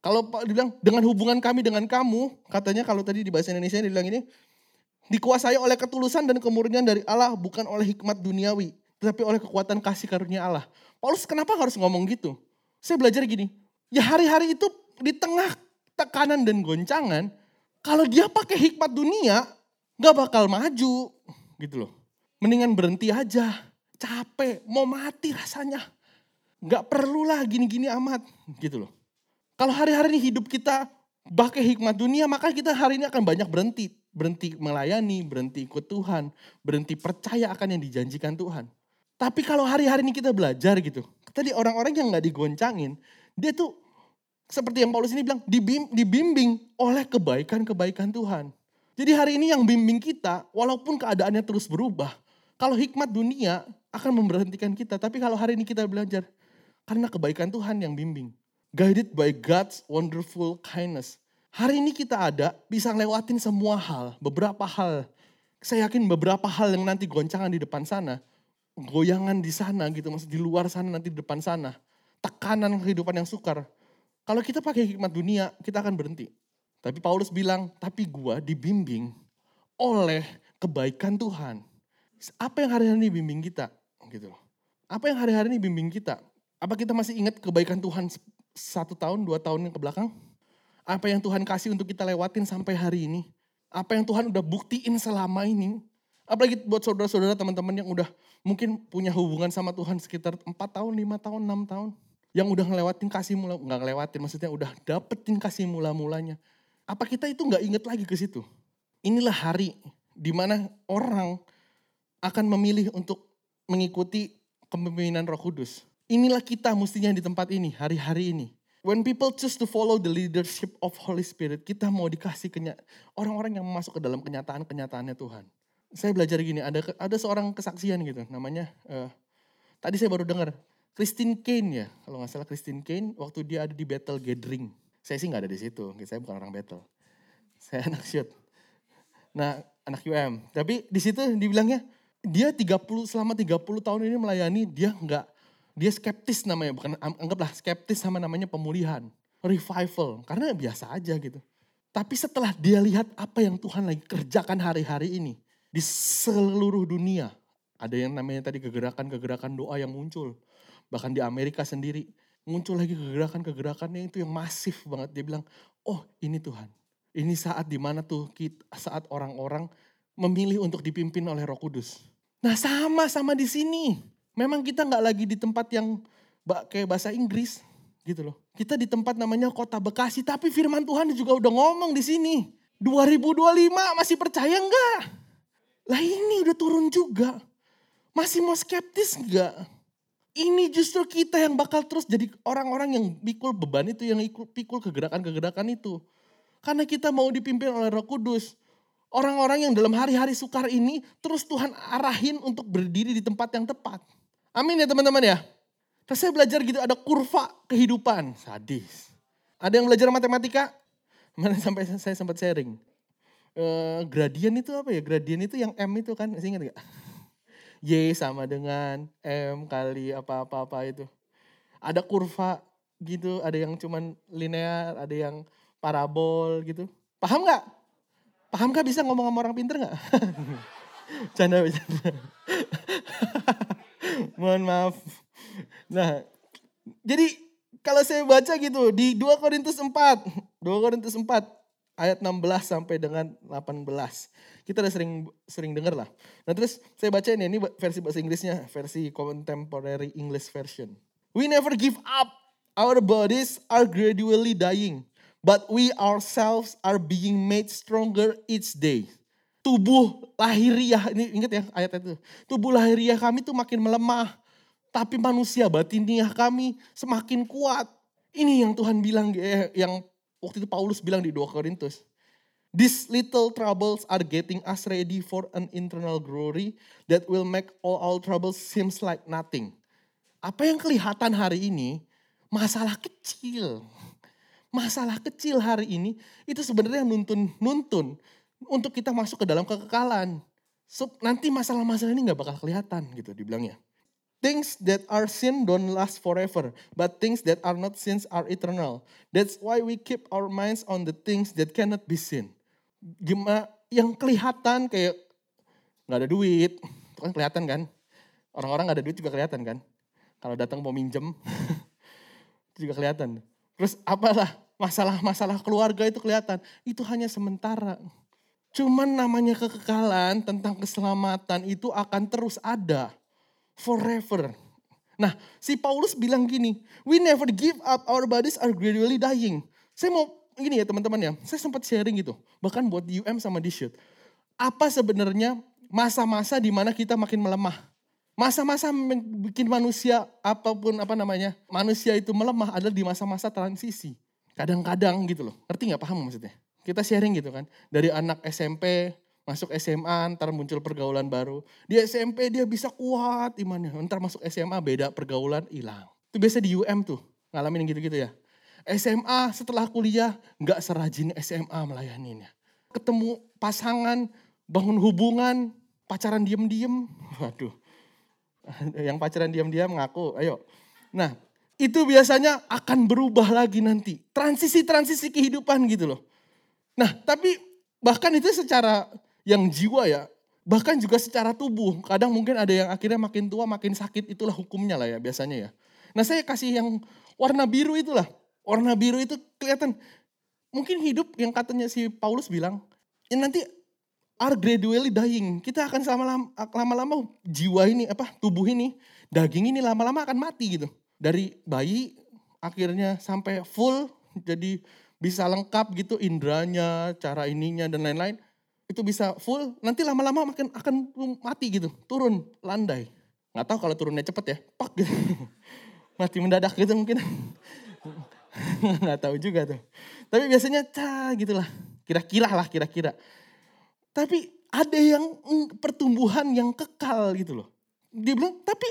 Kalau Pak dibilang dengan hubungan kami dengan kamu, katanya kalau tadi di bahasa Indonesia dia bilang ini, dikuasai oleh ketulusan dan kemurnian dari Allah, bukan oleh hikmat duniawi, tetapi oleh kekuatan kasih karunia Allah. Paulus kenapa harus ngomong gitu? Saya belajar gini, ya hari-hari itu di tengah tekanan dan goncangan, kalau dia pakai hikmat dunia, gak bakal maju gitu loh. Mendingan berhenti aja, capek, mau mati rasanya. Gak perlulah gini-gini amat gitu loh. Kalau hari-hari ini hidup kita pakai hikmat dunia, maka kita hari ini akan banyak berhenti. Berhenti melayani, berhenti ikut Tuhan, berhenti percaya akan yang dijanjikan Tuhan. Tapi kalau hari-hari ini kita belajar gitu, tadi orang-orang yang gak digoncangin, dia tuh seperti yang Paulus ini bilang, dibimbing oleh kebaikan-kebaikan Tuhan. Jadi hari ini yang bimbing kita, walaupun keadaannya terus berubah, kalau hikmat dunia akan memberhentikan kita. Tapi kalau hari ini kita belajar, karena kebaikan Tuhan yang bimbing guided by God's wonderful kindness. Hari ini kita ada, bisa ngelewatin semua hal, beberapa hal. Saya yakin beberapa hal yang nanti goncangan di depan sana, goyangan di sana gitu, maksud di luar sana nanti di depan sana. Tekanan kehidupan yang sukar. Kalau kita pakai hikmat dunia, kita akan berhenti. Tapi Paulus bilang, tapi gua dibimbing oleh kebaikan Tuhan. Apa yang hari-hari ini bimbing kita? Gitu loh. Apa yang hari-hari ini bimbing kita? Apa kita masih ingat kebaikan Tuhan satu tahun, dua tahun yang ke belakang. Apa yang Tuhan kasih untuk kita lewatin sampai hari ini. Apa yang Tuhan udah buktiin selama ini. Apalagi buat saudara-saudara teman-teman yang udah mungkin punya hubungan sama Tuhan sekitar 4 tahun, 5 tahun, 6 tahun. Yang udah ngelewatin kasih mula, nggak ngelewatin maksudnya udah dapetin kasih mula-mulanya. Apa kita itu nggak inget lagi ke situ? Inilah hari di mana orang akan memilih untuk mengikuti kepemimpinan Roh Kudus. Inilah kita mestinya di tempat ini, hari-hari ini. When people choose to follow the leadership of Holy Spirit, kita mau dikasih orang-orang yang masuk ke dalam kenyataan-kenyataannya Tuhan. Saya belajar gini, ada ada seorang kesaksian gitu, namanya uh, tadi saya baru dengar Christine Kane ya, kalau nggak salah Christine Kane waktu dia ada di Battle Gathering. Saya sih nggak ada di situ, saya bukan orang battle. Saya anak shoot. Nah, anak UM. Tapi di situ dibilangnya dia 30 selama 30 tahun ini melayani dia nggak dia skeptis namanya bukan anggaplah skeptis sama namanya pemulihan, revival karena biasa aja gitu. Tapi setelah dia lihat apa yang Tuhan lagi kerjakan hari-hari ini di seluruh dunia, ada yang namanya tadi kegerakan-kegerakan doa yang muncul. Bahkan di Amerika sendiri muncul lagi kegerakan-kegerakannya itu yang masif banget. Dia bilang, oh ini Tuhan. Ini saat di mana tuh kita, saat orang-orang memilih untuk dipimpin oleh roh kudus. Nah sama-sama di sini. Memang kita nggak lagi di tempat yang kayak bahasa Inggris gitu loh. Kita di tempat namanya kota Bekasi, tapi firman Tuhan juga udah ngomong di sini. 2025 masih percaya enggak? Lah ini udah turun juga. Masih mau skeptis enggak? Ini justru kita yang bakal terus jadi orang-orang yang pikul beban itu, yang ikut pikul kegerakan-kegerakan itu. Karena kita mau dipimpin oleh roh kudus. Orang-orang yang dalam hari-hari sukar ini terus Tuhan arahin untuk berdiri di tempat yang tepat. Amin ya teman-teman ya. Terus saya belajar gitu ada kurva kehidupan. Sadis. Ada yang belajar matematika? Mana sampai saya sempat sharing. E, gradien itu apa ya? Gradien itu yang M itu kan, masih ingat gak? Y sama dengan M kali apa-apa-apa itu. Ada kurva gitu, ada yang cuman linear, ada yang parabol gitu. Paham gak? Paham gak bisa ngomong sama orang pinter gak? Canda, canda. Mohon maaf. Nah, jadi kalau saya baca gitu di 2 Korintus 4, 2 Korintus 4 ayat 16 sampai dengan 18. Kita udah sering sering dengar lah. Nah terus saya baca ini, ini versi bahasa Inggrisnya, versi Contemporary English Version. We never give up. Our bodies are gradually dying. But we ourselves are being made stronger each day tubuh lahiriah, ini ingat ya ayat itu. Tubuh lahiriah kami tuh makin melemah. Tapi manusia batiniah kami semakin kuat. Ini yang Tuhan bilang, eh, yang waktu itu Paulus bilang di 2 Korintus. These little troubles are getting us ready for an internal glory that will make all our troubles seems like nothing. Apa yang kelihatan hari ini, masalah kecil. Masalah kecil hari ini, itu sebenarnya nuntun, nuntun untuk kita masuk ke dalam kekekalan. So, nanti masalah-masalah ini nggak bakal kelihatan gitu dibilangnya. Things that are sin don't last forever, but things that are not sins are eternal. That's why we keep our minds on the things that cannot be seen. Gimana yang kelihatan kayak nggak ada duit, itu kan kelihatan kan? Orang-orang nggak ada duit juga kelihatan kan? Kalau datang mau minjem, itu juga kelihatan. Terus apalah masalah-masalah keluarga itu kelihatan. Itu hanya sementara. Cuman namanya kekekalan tentang keselamatan itu akan terus ada. Forever. Nah si Paulus bilang gini, we never give up, our bodies are gradually dying. Saya mau gini ya teman-teman ya, saya sempat sharing gitu. Bahkan buat di UM sama di shoot. Apa sebenarnya masa-masa di mana kita makin melemah. Masa-masa bikin manusia apa pun apa namanya, manusia itu melemah adalah di masa-masa transisi. Kadang-kadang gitu loh, ngerti gak paham maksudnya? Kita sharing gitu kan. Dari anak SMP masuk SMA ntar muncul pergaulan baru. Di SMP dia bisa kuat imannya. Ntar masuk SMA beda pergaulan hilang. Itu biasa di UM tuh ngalamin gitu-gitu ya. SMA setelah kuliah nggak serajin SMA melayaninya. Ketemu pasangan, bangun hubungan, pacaran diem-diem. Waduh, yang pacaran diam-diam ngaku, ayo. Nah, itu biasanya akan berubah lagi nanti. Transisi-transisi kehidupan gitu loh. Nah, tapi bahkan itu secara yang jiwa ya, bahkan juga secara tubuh. Kadang mungkin ada yang akhirnya makin tua makin sakit, itulah hukumnya lah ya biasanya ya. Nah saya kasih yang warna biru itulah. Warna biru itu kelihatan, mungkin hidup yang katanya si Paulus bilang, ya nanti are gradually dying. Kita akan lama-lama jiwa ini, apa tubuh ini, daging ini lama-lama akan mati gitu. Dari bayi akhirnya sampai full jadi bisa lengkap gitu indranya, cara ininya dan lain-lain. Itu bisa full, nanti lama-lama makin akan mati gitu, turun, landai. Nggak tahu kalau turunnya cepet ya, pak gitu. Mati mendadak gitu mungkin. Nggak tahu juga tuh. Tapi biasanya cah gitulah. Kira-kira lah kira-kira. Tapi ada yang pertumbuhan yang kekal gitu loh. Dia bilang, tapi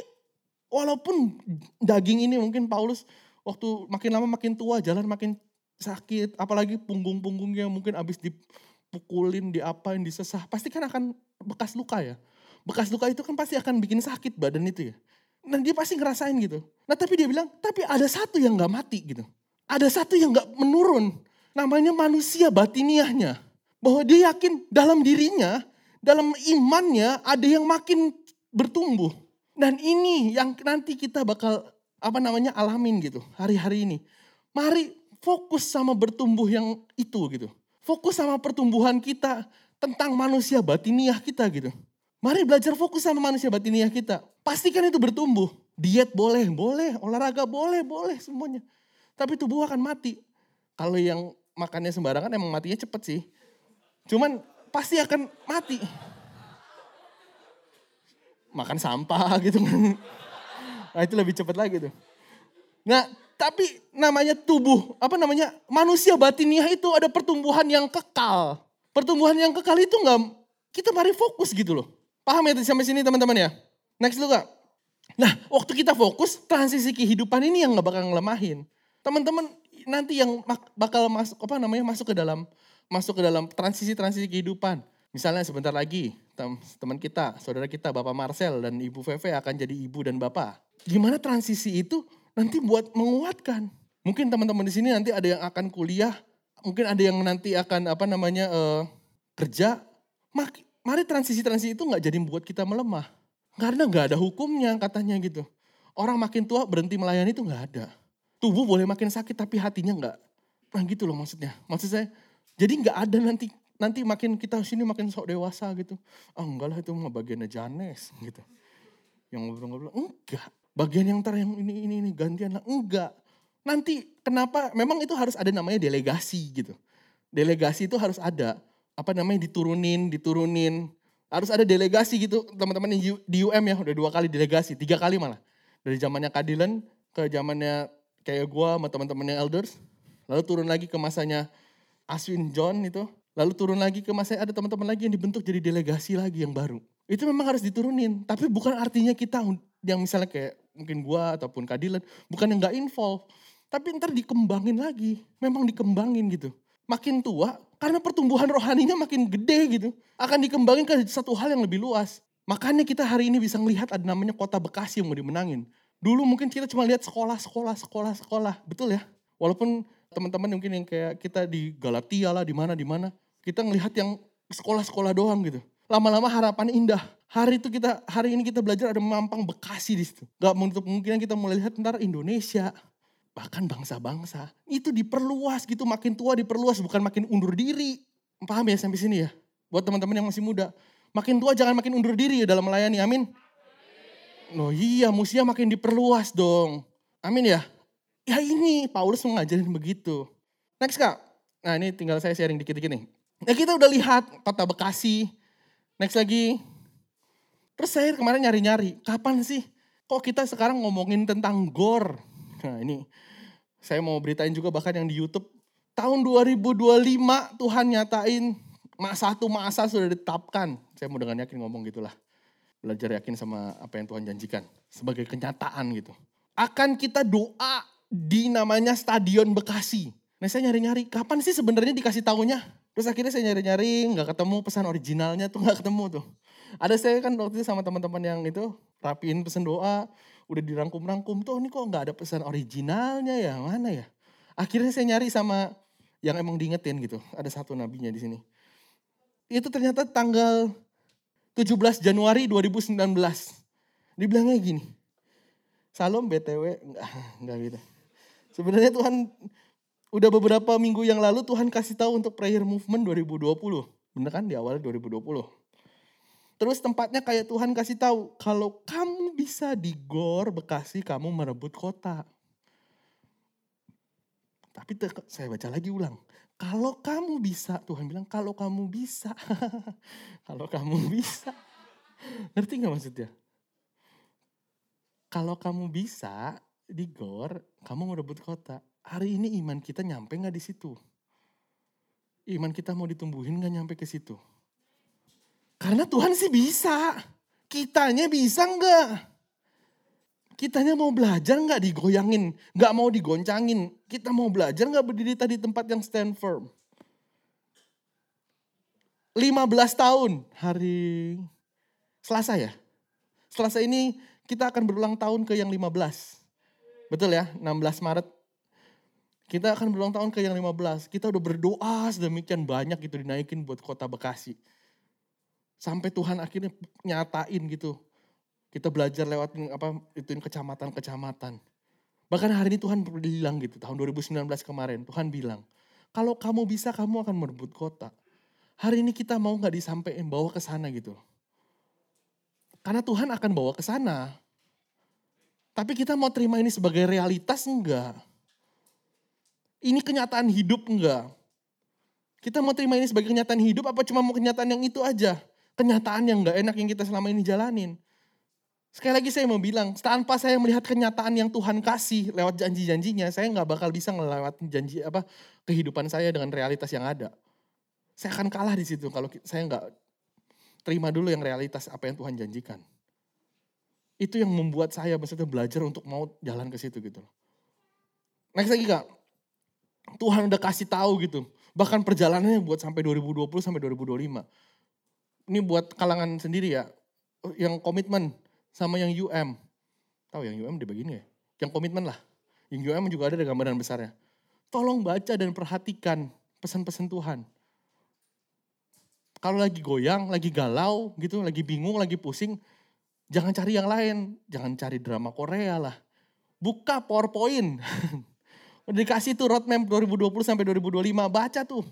walaupun daging ini mungkin Paulus waktu makin lama makin tua, jalan makin sakit, apalagi punggung-punggungnya mungkin habis dipukulin, diapain, disesah, pasti kan akan bekas luka ya. Bekas luka itu kan pasti akan bikin sakit badan itu ya. Dan dia pasti ngerasain gitu. Nah tapi dia bilang, tapi ada satu yang gak mati gitu. Ada satu yang gak menurun. Namanya manusia batiniahnya. Bahwa dia yakin dalam dirinya, dalam imannya ada yang makin bertumbuh. Dan ini yang nanti kita bakal apa namanya alamin gitu hari-hari ini. Mari fokus sama bertumbuh yang itu gitu. Fokus sama pertumbuhan kita tentang manusia batiniah kita gitu. Mari belajar fokus sama manusia batiniah kita. Pastikan itu bertumbuh. Diet boleh, boleh. Olahraga boleh, boleh semuanya. Tapi tubuh akan mati. Kalau yang makannya sembarangan emang matinya cepet sih. Cuman pasti akan mati. Makan sampah gitu. nah itu lebih cepat lagi tuh. Nah tapi namanya tubuh, apa namanya manusia batiniah itu ada pertumbuhan yang kekal. Pertumbuhan yang kekal itu enggak, kita mari fokus gitu loh. Paham ya sampai sini teman-teman ya? Next dulu kak. Nah waktu kita fokus transisi kehidupan ini yang gak bakal ngelemahin. Teman-teman nanti yang bakal masuk apa namanya masuk ke dalam masuk ke dalam transisi-transisi kehidupan. Misalnya sebentar lagi teman kita, saudara kita Bapak Marcel dan Ibu Veve akan jadi ibu dan bapak. Gimana transisi itu nanti buat menguatkan. Mungkin teman-teman di sini nanti ada yang akan kuliah, mungkin ada yang nanti akan apa namanya uh, kerja. Mari transisi-transisi itu nggak jadi membuat kita melemah. Karena nggak ada hukumnya katanya gitu. Orang makin tua berhenti melayani itu nggak ada. Tubuh boleh makin sakit tapi hatinya nggak. Nah gitu loh maksudnya. Maksud saya, jadi nggak ada nanti nanti makin kita sini makin sok dewasa gitu. Ah oh, enggak lah itu mah bagiannya Janes gitu. Yang ngobrol-ngobrol, enggak. Bagian yang ntar yang ini, ini, ini gantian lah. Enggak. Nanti kenapa, memang itu harus ada namanya delegasi gitu. Delegasi itu harus ada apa namanya diturunin, diturunin. Harus ada delegasi gitu teman-teman di UM ya udah dua kali delegasi, tiga kali malah. Dari zamannya Kadilan ke zamannya kayak gue sama teman-temannya elders. Lalu turun lagi ke masanya Aswin John itu. Lalu turun lagi ke masa ada teman-teman lagi yang dibentuk jadi delegasi lagi yang baru. Itu memang harus diturunin. Tapi bukan artinya kita yang misalnya kayak mungkin gue ataupun Kadilan. Bukan yang gak involve. Tapi ntar dikembangin lagi. Memang dikembangin gitu. Makin tua, karena pertumbuhan rohaninya makin gede gitu. Akan dikembangin ke satu hal yang lebih luas. Makanya kita hari ini bisa melihat ada namanya kota Bekasi yang mau dimenangin. Dulu mungkin kita cuma lihat sekolah, sekolah, sekolah, sekolah. Betul ya? Walaupun teman-teman mungkin yang kayak kita di Galatia lah, di mana, di mana. Kita ngelihat yang sekolah-sekolah doang gitu. Lama-lama harapan indah. Hari itu kita, hari ini kita belajar ada Mampang Bekasi di situ. Gak menutup kemungkinan kita mulai lihat ntar Indonesia, bahkan bangsa-bangsa. Itu diperluas gitu makin tua diperluas bukan makin undur diri. Paham ya sampai sini ya? Buat teman-teman yang masih muda. Makin tua jangan makin undur diri ya dalam melayani amin? Oh iya musia makin diperluas dong. Amin ya? Ya ini Paulus mengajarin begitu. Next kak. Nah ini tinggal saya sharing dikit-dikit nih. Nah kita udah lihat kota Bekasi next lagi terus saya kemarin nyari-nyari kapan sih kok kita sekarang ngomongin tentang gor nah ini saya mau beritain juga bahkan yang di YouTube. Tahun 2025 Tuhan nyatain masa satu masa sudah ditetapkan. Saya mau dengan yakin ngomong gitulah. Belajar yakin sama apa yang Tuhan janjikan. Sebagai kenyataan gitu. Akan kita doa di namanya Stadion Bekasi. Nah saya nyari-nyari, kapan sih sebenarnya dikasih tahunya? Terus akhirnya saya nyari-nyari, nggak ketemu pesan originalnya tuh nggak ketemu tuh. Ada saya kan waktu itu sama teman-teman yang itu rapiin pesan doa, udah dirangkum-rangkum tuh ini kok nggak ada pesan originalnya ya? Mana ya? Akhirnya saya nyari sama yang emang diingetin gitu ada satu nabinya di sini. Itu ternyata tanggal 17 Januari 2019 dibilangnya gini Salam BTW enggak, enggak gitu. Sebenarnya Tuhan udah beberapa minggu yang lalu Tuhan kasih tahu untuk prayer movement 2020 bener kan di awal 2020 Terus tempatnya kayak Tuhan kasih tahu, kalau kamu bisa di Gor Bekasi, kamu merebut kota. Tapi saya baca lagi ulang. Kalau kamu bisa, Tuhan bilang kalau kamu bisa. kalau kamu bisa. Ngerti gak maksudnya? Kalau kamu bisa di gor, kamu merebut kota. Hari ini iman kita nyampe nggak di situ? Iman kita mau ditumbuhin nggak nyampe ke situ? Karena Tuhan sih bisa. Kitanya bisa nggak? Kitanya mau belajar nggak digoyangin, nggak mau digoncangin. Kita mau belajar nggak berdiri tadi tempat yang stand firm. 15 tahun hari Selasa ya. Selasa ini kita akan berulang tahun ke yang 15. Betul ya, 16 Maret. Kita akan berulang tahun ke yang 15. Kita udah berdoa sedemikian banyak gitu dinaikin buat kota Bekasi. Sampai Tuhan akhirnya nyatain gitu. Kita belajar lewat apa ituin kecamatan-kecamatan. Bahkan hari ini Tuhan bilang gitu, tahun 2019 kemarin Tuhan bilang, kalau kamu bisa kamu akan merebut kota. Hari ini kita mau nggak disampaikan bawa ke sana gitu. Karena Tuhan akan bawa ke sana. Tapi kita mau terima ini sebagai realitas enggak? Ini kenyataan hidup enggak? Kita mau terima ini sebagai kenyataan hidup apa cuma mau kenyataan yang itu aja? Kenyataan yang enggak enak yang kita selama ini jalanin. Sekali lagi saya mau bilang, tanpa saya melihat kenyataan yang Tuhan kasih lewat janji-janjinya, saya nggak bakal bisa ngelewat janji apa kehidupan saya dengan realitas yang ada. Saya akan kalah di situ kalau saya nggak terima dulu yang realitas apa yang Tuhan janjikan. Itu yang membuat saya maksudnya belajar untuk mau jalan ke situ gitu. Next lagi kak, Tuhan udah kasih tahu gitu. Bahkan perjalanannya buat sampai 2020 sampai 2025. Ini buat kalangan sendiri ya, yang komitmen sama yang UM. Tahu yang UM di begini ya? Yang komitmen lah. Yang UM juga ada gambaran besarnya. Tolong baca dan perhatikan pesan-pesan Tuhan kalau lagi goyang, lagi galau gitu, lagi bingung, lagi pusing, jangan cari yang lain. Jangan cari drama Korea lah. Buka PowerPoint. Dikasih tuh roadmap 2020 sampai 2025, baca tuh.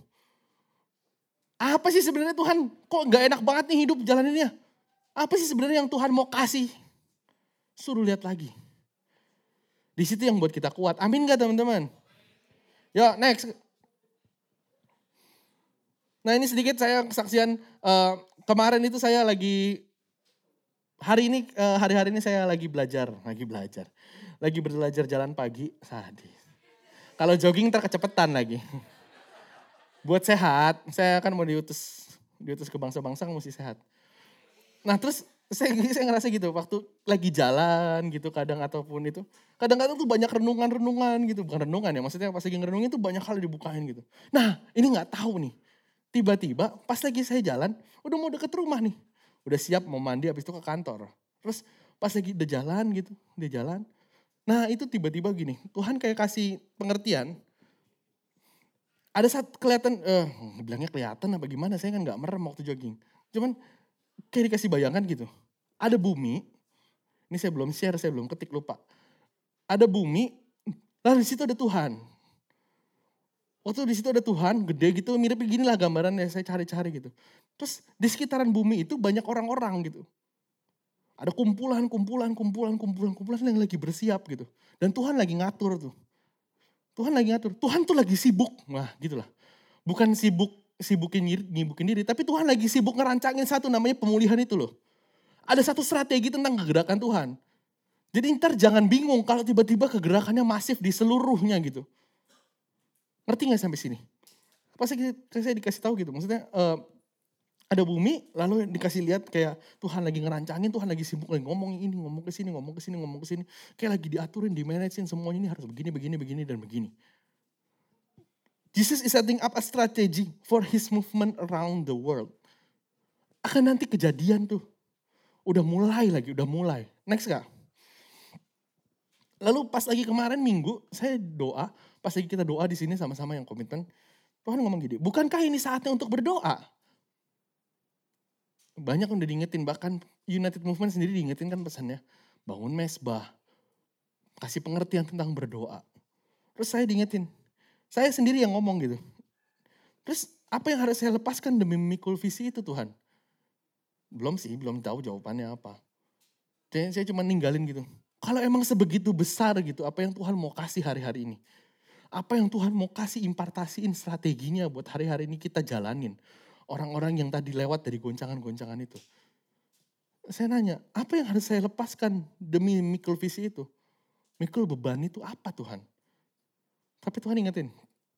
Apa sih sebenarnya Tuhan? Kok gak enak banget nih hidup jalaninnya? Apa sih sebenarnya yang Tuhan mau kasih? Suruh lihat lagi. Di situ yang buat kita kuat. Amin gak teman-teman? Yuk next. Nah ini sedikit saya kesaksian uh, kemarin itu saya lagi hari ini uh, hari-hari ini saya lagi belajar, lagi belajar. Lagi belajar jalan pagi, sadis. Kalau jogging terkecepetan lagi. Buat sehat, saya kan mau diutus diutus ke bangsa-bangsa mesti sehat. Nah terus saya, saya ngerasa gitu waktu lagi jalan gitu kadang ataupun itu kadang-kadang tuh banyak renungan-renungan gitu bukan renungan ya maksudnya pas lagi ngerenungin tuh banyak hal dibukain gitu nah ini nggak tahu nih Tiba-tiba pas lagi saya jalan, udah mau deket rumah nih. Udah siap mau mandi habis itu ke kantor. Terus pas lagi udah jalan gitu, udah jalan. Nah itu tiba-tiba gini, Tuhan kayak kasih pengertian. Ada saat kelihatan, eh bilangnya kelihatan apa gimana, saya kan gak merem waktu jogging. Cuman kayak dikasih bayangan gitu. Ada bumi, ini saya belum share, saya belum ketik lupa. Ada bumi, lalu di situ ada Tuhan. Waktu di situ ada Tuhan, gede gitu, mirip begini lah gambarannya saya cari-cari gitu. Terus di sekitaran bumi itu banyak orang-orang gitu. Ada kumpulan, kumpulan, kumpulan, kumpulan, kumpulan yang lagi bersiap gitu. Dan Tuhan lagi ngatur tuh. Tuhan lagi ngatur. Tuhan tuh lagi sibuk. Wah gitulah. Bukan sibuk sibukin diri, nyibukin diri. Tapi Tuhan lagi sibuk ngerancangin satu namanya pemulihan itu loh. Ada satu strategi tentang kegerakan Tuhan. Jadi ntar jangan bingung kalau tiba-tiba kegerakannya masif di seluruhnya gitu. Ngerti gak sampai sini? Pas saya, saya dikasih tahu gitu, maksudnya uh, ada bumi, lalu dikasih lihat kayak Tuhan lagi ngerancangin, Tuhan lagi sibuk lagi ngomong ini, ngomong ke sini, ngomong ke sini, ngomong ke sini. Kayak lagi diaturin, dimanajein semuanya ini harus begini, begini, begini, dan begini. Jesus is setting up a strategy for his movement around the world. Akan nanti kejadian tuh. Udah mulai lagi, udah mulai. Next kak. Lalu pas lagi kemarin minggu, saya doa, pas lagi kita doa di sini sama-sama yang komitmen, Tuhan ngomong gini, bukankah ini saatnya untuk berdoa? Banyak yang udah diingetin, bahkan United Movement sendiri diingetin kan pesannya, bangun mesbah, kasih pengertian tentang berdoa. Terus saya diingetin, saya sendiri yang ngomong gitu. Terus apa yang harus saya lepaskan demi memikul visi itu Tuhan? Belum sih, belum tahu jawabannya apa. Saya cuma ninggalin gitu. Kalau emang sebegitu besar gitu, apa yang Tuhan mau kasih hari-hari ini? apa yang Tuhan mau kasih impartasiin strateginya buat hari-hari ini kita jalanin. Orang-orang yang tadi lewat dari goncangan-goncangan itu. Saya nanya, apa yang harus saya lepaskan demi mikul visi itu? Mikul beban itu apa Tuhan? Tapi Tuhan ingetin,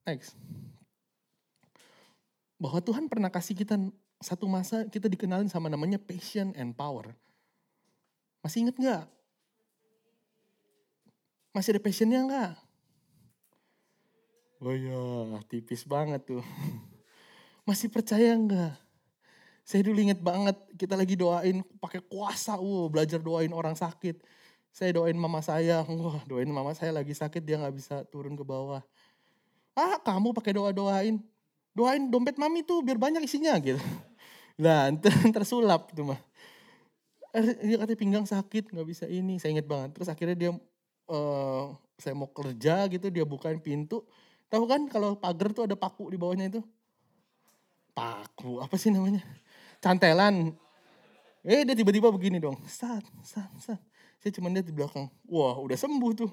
next. Bahwa Tuhan pernah kasih kita satu masa kita dikenalin sama namanya passion and power. Masih inget gak? Masih ada passionnya gak? Oh iya, tipis banget tuh. Masih percaya nggak? Saya dulu inget banget, kita lagi doain pakai kuasa, wow, belajar doain orang sakit. Saya doain mama saya, wah doain mama saya lagi sakit, dia nggak bisa turun ke bawah. Ah kamu pakai doa-doain, doain dompet mami tuh biar banyak isinya gitu. Nah tersulap tuh mah. Eh, dia katanya pinggang sakit, nggak bisa ini, saya inget banget. Terus akhirnya dia, uh, saya mau kerja gitu, dia bukain pintu. Tahu kan kalau pagar tuh ada paku di bawahnya itu? Paku, apa sih namanya? cantelan. Eh dia tiba-tiba begini dong. Sat, sat, sat. Saya cuma lihat di belakang. Wah udah sembuh tuh.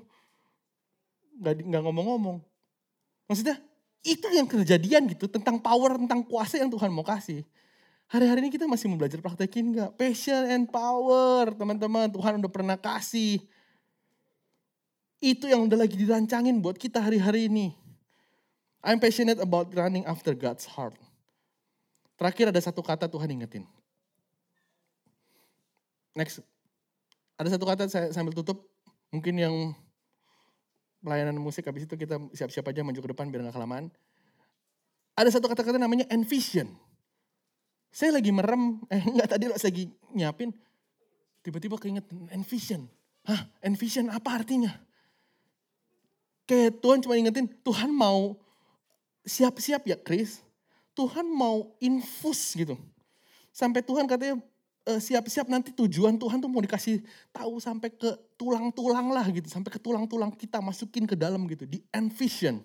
Gak, gak ngomong-ngomong. Maksudnya itu yang kejadian gitu. Tentang power, tentang kuasa yang Tuhan mau kasih. Hari-hari ini kita masih mau belajar praktekin gak? Passion and power teman-teman. Tuhan udah pernah kasih. Itu yang udah lagi dirancangin buat kita hari-hari ini. I'm passionate about running after God's heart. Terakhir ada satu kata Tuhan ingetin. Next. Ada satu kata saya sambil tutup. Mungkin yang pelayanan musik habis itu kita siap-siap aja maju ke depan biar gak kelamaan. Ada satu kata-kata namanya envision. Saya lagi merem, eh enggak tadi lo lagi nyiapin. Tiba-tiba keinget envision. Hah envision apa artinya? Kayak Tuhan cuma ingetin, Tuhan mau siap-siap ya Chris. Tuhan mau infus gitu. Sampai Tuhan katanya eh, siap-siap nanti tujuan Tuhan tuh mau dikasih tahu sampai ke tulang-tulang lah gitu. Sampai ke tulang-tulang kita masukin ke dalam gitu. Di envision.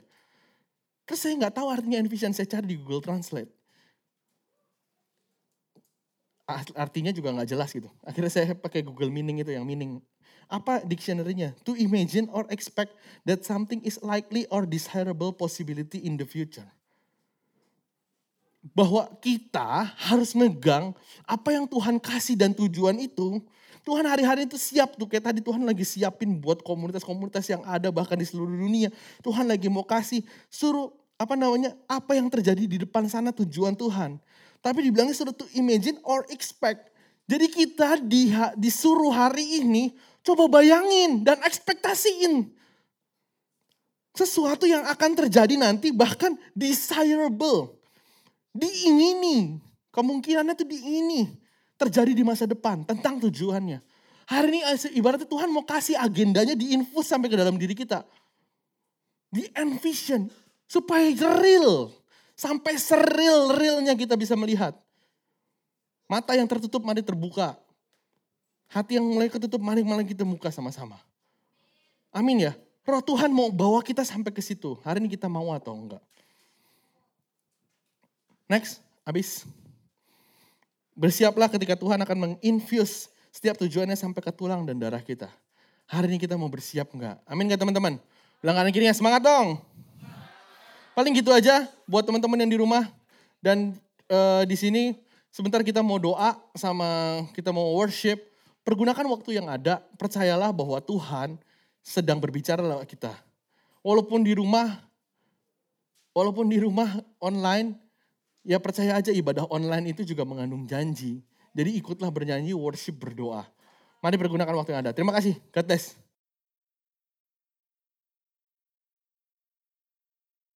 Terus saya nggak tahu artinya envision. Saya cari di Google Translate. Artinya juga nggak jelas gitu. Akhirnya saya pakai Google Meaning itu yang meaning. Apa dictionary-nya? To imagine or expect that something is likely or desirable possibility in the future bahwa kita harus megang apa yang Tuhan kasih dan tujuan itu. Tuhan hari-hari itu siap tuh, kayak tadi Tuhan lagi siapin buat komunitas-komunitas yang ada bahkan di seluruh dunia. Tuhan lagi mau kasih, suruh apa namanya, apa yang terjadi di depan sana tujuan Tuhan. Tapi dibilangnya suruh to imagine or expect. Jadi kita di, disuruh hari ini coba bayangin dan ekspektasiin. Sesuatu yang akan terjadi nanti bahkan desirable diingini. Kemungkinannya itu diingini. Terjadi di masa depan tentang tujuannya. Hari ini ibaratnya Tuhan mau kasih agendanya diinfus sampai ke dalam diri kita. Di envision. Supaya real. Sampai seril-realnya kita bisa melihat. Mata yang tertutup mari terbuka. Hati yang mulai ketutup mari malah kita muka sama-sama. Amin ya. Roh Tuhan mau bawa kita sampai ke situ. Hari ini kita mau atau enggak. Next, habis. Bersiaplah ketika Tuhan akan menginfuse setiap tujuannya sampai ke tulang dan darah kita. Hari ini kita mau bersiap enggak? Amin enggak teman-teman? Bilang kanan kirinya semangat dong. Paling gitu aja buat teman-teman yang di rumah dan uh, di sini sebentar kita mau doa sama kita mau worship. Pergunakan waktu yang ada, percayalah bahwa Tuhan sedang berbicara lewat kita. Walaupun di rumah, walaupun di rumah online, Ya percaya aja ibadah online itu juga mengandung janji. Jadi ikutlah bernyanyi, worship, berdoa. Mari pergunakan waktu yang ada. Terima kasih. God bless.